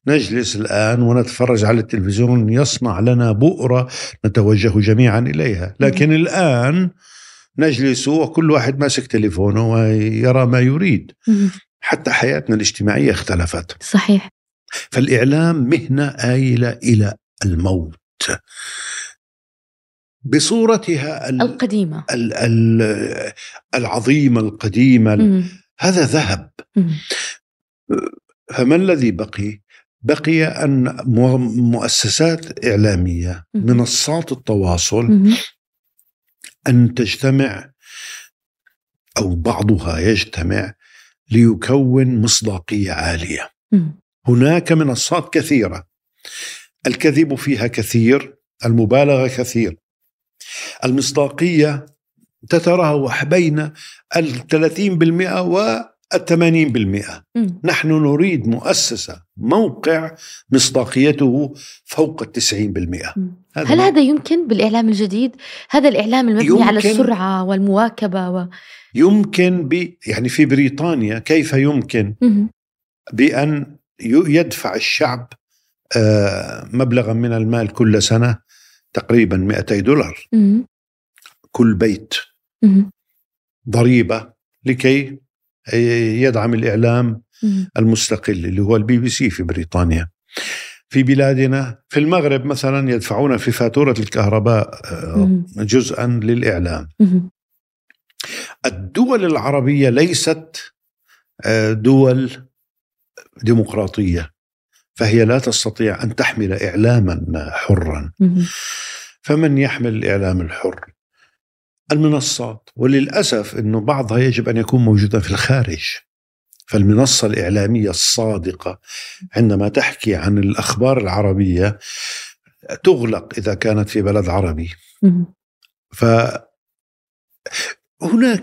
نجلس الآن ونتفرج على التلفزيون يصنع لنا بؤرة نتوجه جميعا إليها. لكن. الآن نجلس وكل واحد ماسك تليفونه ويرى ما يريد. حتى حياتنا الاجتماعية اختلفت. صحيح. فالإعلام مهنة آيلة إلى الموت. بصورتها القديمة العظيمة القديمة مم. هذا ذهب. مم. فما الذي بقي؟ بقي أن مؤسسات إعلامية منصات التواصل أن تجتمع أو بعضها يجتمع ليكون مصداقية عالية. هناك منصات كثيرة. الكذب فيها كثير المبالغة كثير. المصداقية تتراوح بين الثلاثين بالمئة و الثمانين بالمئة نحن نريد مؤسسة موقع مصداقيته فوق التسعين بالمئة. هل هذا يمكن بالإعلام الجديد؟ هذا الإعلام المبني على السرعة والمواكبة و... يمكن ب يعني في بريطانيا كيف يمكن بأن يدفع الشعب آه، مبلغا من المال كل سنة؟ تقريبا 200 دولار. كل بيت. ضريبة لكي يدعم الإعلام المستقل اللي هو البي بي سي في بريطانيا. في بلادنا في المغرب مثلا يدفعون في فاتورة الكهرباء آه، جزءا للإعلام. الدول العربية ليست آه، دول ديمقراطية. فهي لا تستطيع أن تحمل إعلاما حرا. فمن يحمل الإعلام الحر؟ المنصات. وللأسف أنه بعضها يجب أن يكون موجودا في الخارج. فالمنصة الإعلامية الصادقة عندما تحكي عن الأخبار العربية تغلق إذا كانت في بلد عربي. فهناك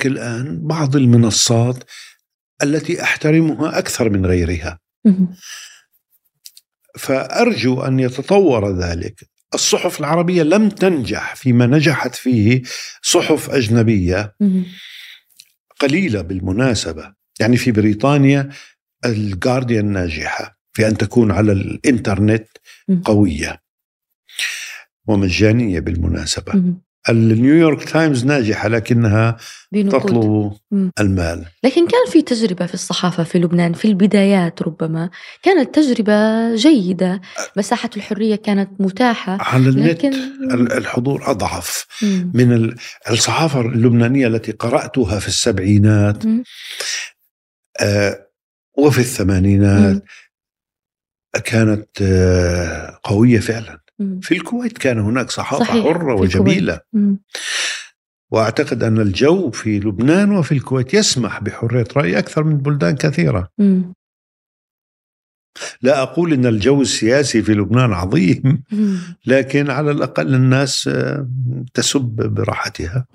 الآن بعض المنصات التي أحترمها أكثر من غيرها. فأرجو أن يتطور ذلك. الصحف العربية لم تنجح فيما نجحت فيه صحف أجنبية قليلة بالمناسبة. يعني في بريطانيا الجارديان ناجحة في أن تكون على الإنترنت قوية ومجانية بالمناسبة. النيويورك تايمز ناجحة لكنها تطلب المال. لكن كان في تجربة في الصحافة في لبنان في البدايات ربما. كانت تجربة جيدة. مساحة الحرية كانت متاحة. على النت لكن... الحضور أضعف. مم. من الصحافة اللبنانية التي قرأتها في السبعينات آه وفي الثمانينات مم. كانت آه قوية فعلا. في الكويت كان هناك صحافة صحيح. حرة وجميلة. وأعتقد أن الجو في لبنان وفي الكويت يسمح بحرية رأي أكثر من بلدان كثيرة. مم. لا أقول أن الجو السياسي في لبنان عظيم لكن على الأقل الناس آه، تسب براحتها.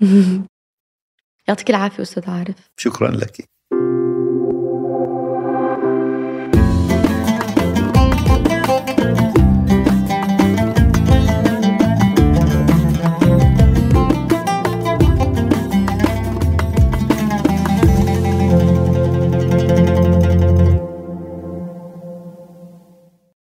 يعطيك العافية أستاذ عارف. شكرا لك.